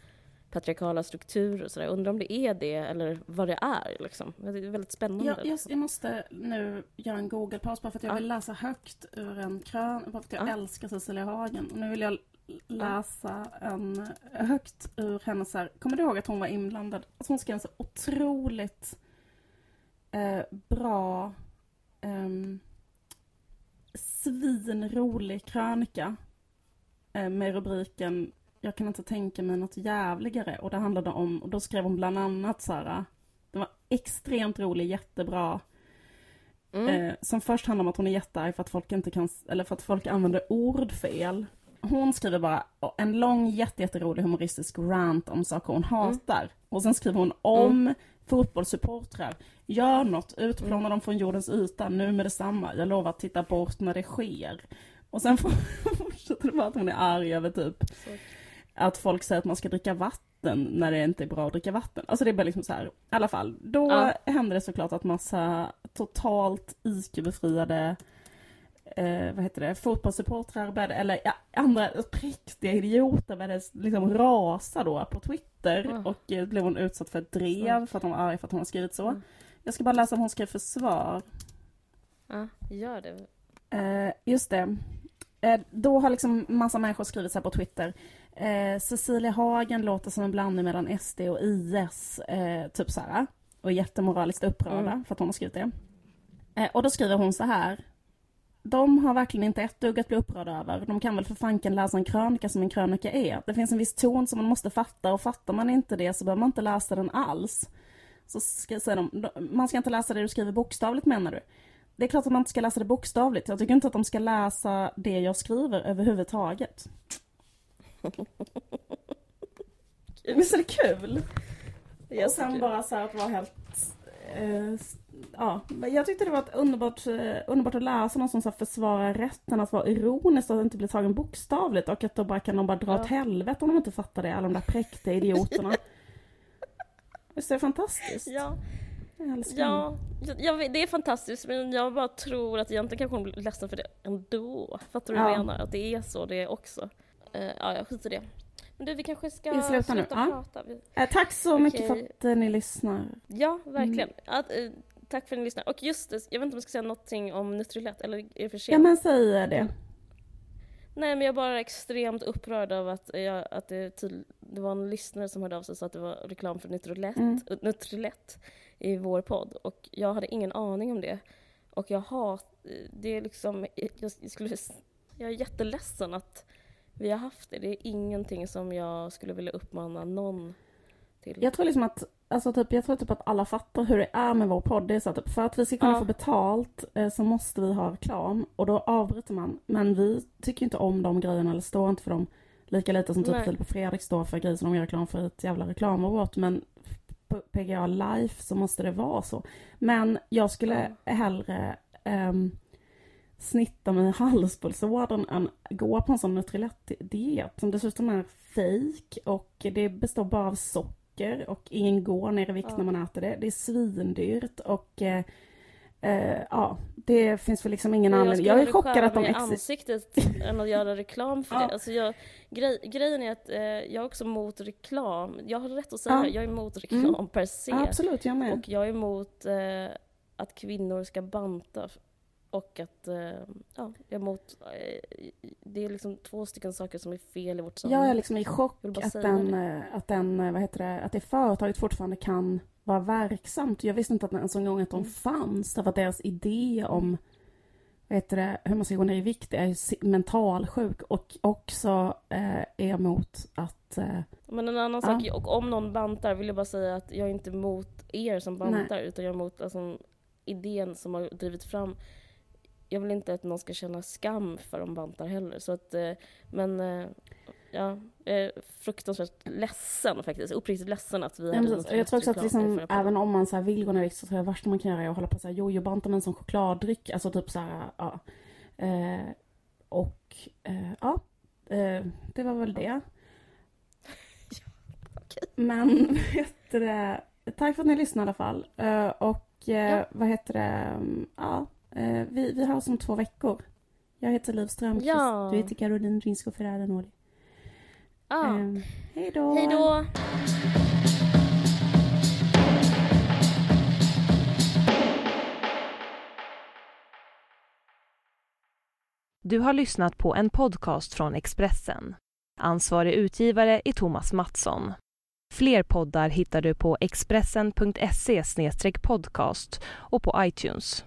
patriarkala strukturer och sådär. Undrar om det är det eller vad det är liksom. Det är väldigt spännande. Jag, jag, jag måste nu göra en Google-paus bara för att jag Ja. vill läsa högt ur en krön, bara för att jag Ja. älskar Cecilia Hagen. Och nu vill jag läsa en högt ur hennes här, kommer du ihåg att hon var inblandad? Att hon skrev en så otroligt eh, bra ehm, svinrolig krönika eh, med rubriken Jag kan inte tänka mig något jävligare och det handlade om, och då skrev hon bland annat så här den var extremt rolig, jättebra. Mm. Eh, som först handlar om att hon är jättearg för att folk inte kan, eller för att folk använder ord fel. Hon skriver bara en lång jätte, jätterolig humoristisk rant om saker hon hatar. Och sen skriver hon om fotbollssupportrar. Gör något, utplåna dem från jordens yta nu med detsamma. Jag lovar att titta bort när det sker. Och sen fortsätter det bara att hon är arg över typ Så. att folk säger att man ska dricka vatten när det inte är bra att dricka vatten. Alltså det är bara liksom så här. I alla fall, då Ja. hände det såklart att massa totalt IQ-befriade eh, vad heter det, fotbollssupportrar började, eller ja, andra präktiga idioter började liksom rasa då på Twitter Ja. och eh, blev hon utsatt för ett drev för att hon var arg för att hon har skrivit så. Mm. Jag ska bara läsa vad hon skrev för svar. Ja, gör det. Eh, just det. Eh, då har liksom massa människor skrivit så här på Twitter. Eh, Cecilia Hagen låter som en blandning mellan SD och IS. Eh, typ så här. Och jättemoraliskt upprörda Mm. för att hon har skrivit det. Eh, och då skriver hon så här. De har verkligen inte ett dugg att bli upprörda över. De kan väl för fanken läsa en krönika som en krönika är. Det finns en viss ton som man måste fatta och fattar man inte det så behöver man inte läsa den alls. Så ska, säger de, man ska inte läsa det du skriver bokstavligt menar du? Det är klart att man inte ska läsa det bokstavligt. Jag tycker inte att de ska läsa det jag skriver överhuvudtaget. Visst är det kul? Och sen bara så här att vara helt... Eh, ja, jag tyckte det var ett underbart, eh, underbart att läsa någon som så försvarar rätten att vara ironisk och att inte bli tagen bokstavligt och att då bara kan de bara dra Ja. åt helvete om de inte fattar det, alla de där präktiga idioterna. Visst är det fantastiskt? Ja, Jag ja, jag, det är fantastiskt men jag bara tror att egentligen kanske hon blir ledsen för det ändå. Fattar du vad Ja. jag menar? Att det är så det är också. Eh, ja, jag skiter i det. Men du, vi kanske ska Vi slutar nu, ja. prata. Vi, Eh, tack så mycket för att eh, ni lyssnar. ja, verkligen. Mm. Att, eh, tack för att ni lyssnar. Och just det, jag vet inte om jag ska säga någonting om Nutrilett, eller är det för sent? Ja men säg det. Nej, men jag är bara extremt upprörd av att, jag, att det, tydl- det var en lyssnare som hörde av sig och sa att det var reklam för Nutrilett, Mm. Nutrilett i vår podd. Och jag hade ingen aning om det. Och jag har, det är liksom, jag, jag skulle, jag är jätteledsen att vi har haft det. Det är ingenting som jag skulle vilja uppmana någon till. Jag tror liksom att, alltså typ, jag tror typ att alla fattar hur det är med vår podd. Det är så att typ, för att vi ska kunna Ja. få betalt eh, så måste vi ha reklam och då avbryter man. Men vi tycker inte om de grejerna eller står inte för dem. Lika lite som typ Nej. Filip och Fredrik står för grejer som de gör reklam för ett jävla reklamrobot. Men på PGA Life så måste det vara så. Men jag skulle hellre ehm, snitta mig i halspulsådern än gå på en sån Nutrilett-diet som dessutom är fake och det består bara av socker och ingen går ner i vikt Ja. när man äter det. Det är svindyrt och eh, eh, ja, det finns väl liksom ingen Jag anledning. Jag är chockad att de existerar. ansiktet än att göra reklam för Ja. det. Alltså jag, grej, grejen är att eh, jag är också emot reklam. Jag har rätt att säga Ja. Jag är emot reklam Mm. per se. Absolut, jag med. Och jag är emot eh, att kvinnor ska banta. Och att, eh, ja, jag är emot, eh, det är liksom två stycken saker som är fel i vårt Jag samhälle. är liksom i chock Jag bara att den, det. eh, att den, eh, vad heter det, att det företaget fortfarande kan vara verksamt. Jag visste inte att ens en gång att de Mm. fanns. Därför att deras idé om vad heter det, hur man ska gå ner i vikt är mentalsjuk och också eh, är emot att... Eh, Men en annan Ja. sak, och om någon bantar vill jag bara säga att jag är inte emot er som bantar utan jag är emot alltså, idén som har drivit fram jag vill inte att någon ska känna skam för de bantar heller. Så att, eh, men eh, ja, fruktansvärt ledsen faktiskt. Uppriktigt ledsen att vi Ja, hade något jag tror också att liksom, även om man så här vill gå ner i vikt så tror jag värsta man kan göra är att hålla på och jojo-banta med en sån chokladdryck. Alltså typ så här, ja. Eh, och eh, ja, eh, det var väl det. Men vet du det, tack för att ni lyssnade i alla fall. Och Ja. vad heter det, ja, eh, vi, vi hörs om två veckor. Jag heter Liv Strömquist, Ja. du heter Caroline Drinsko Ferrara-Noli. Ja, Eh, hej då! hej då! Du har lyssnat på en podcast från Expressen. Ansvarig utgivare är Thomas Mattsson. Fler poddar hittar du på expressen.se podcast och på iTunes.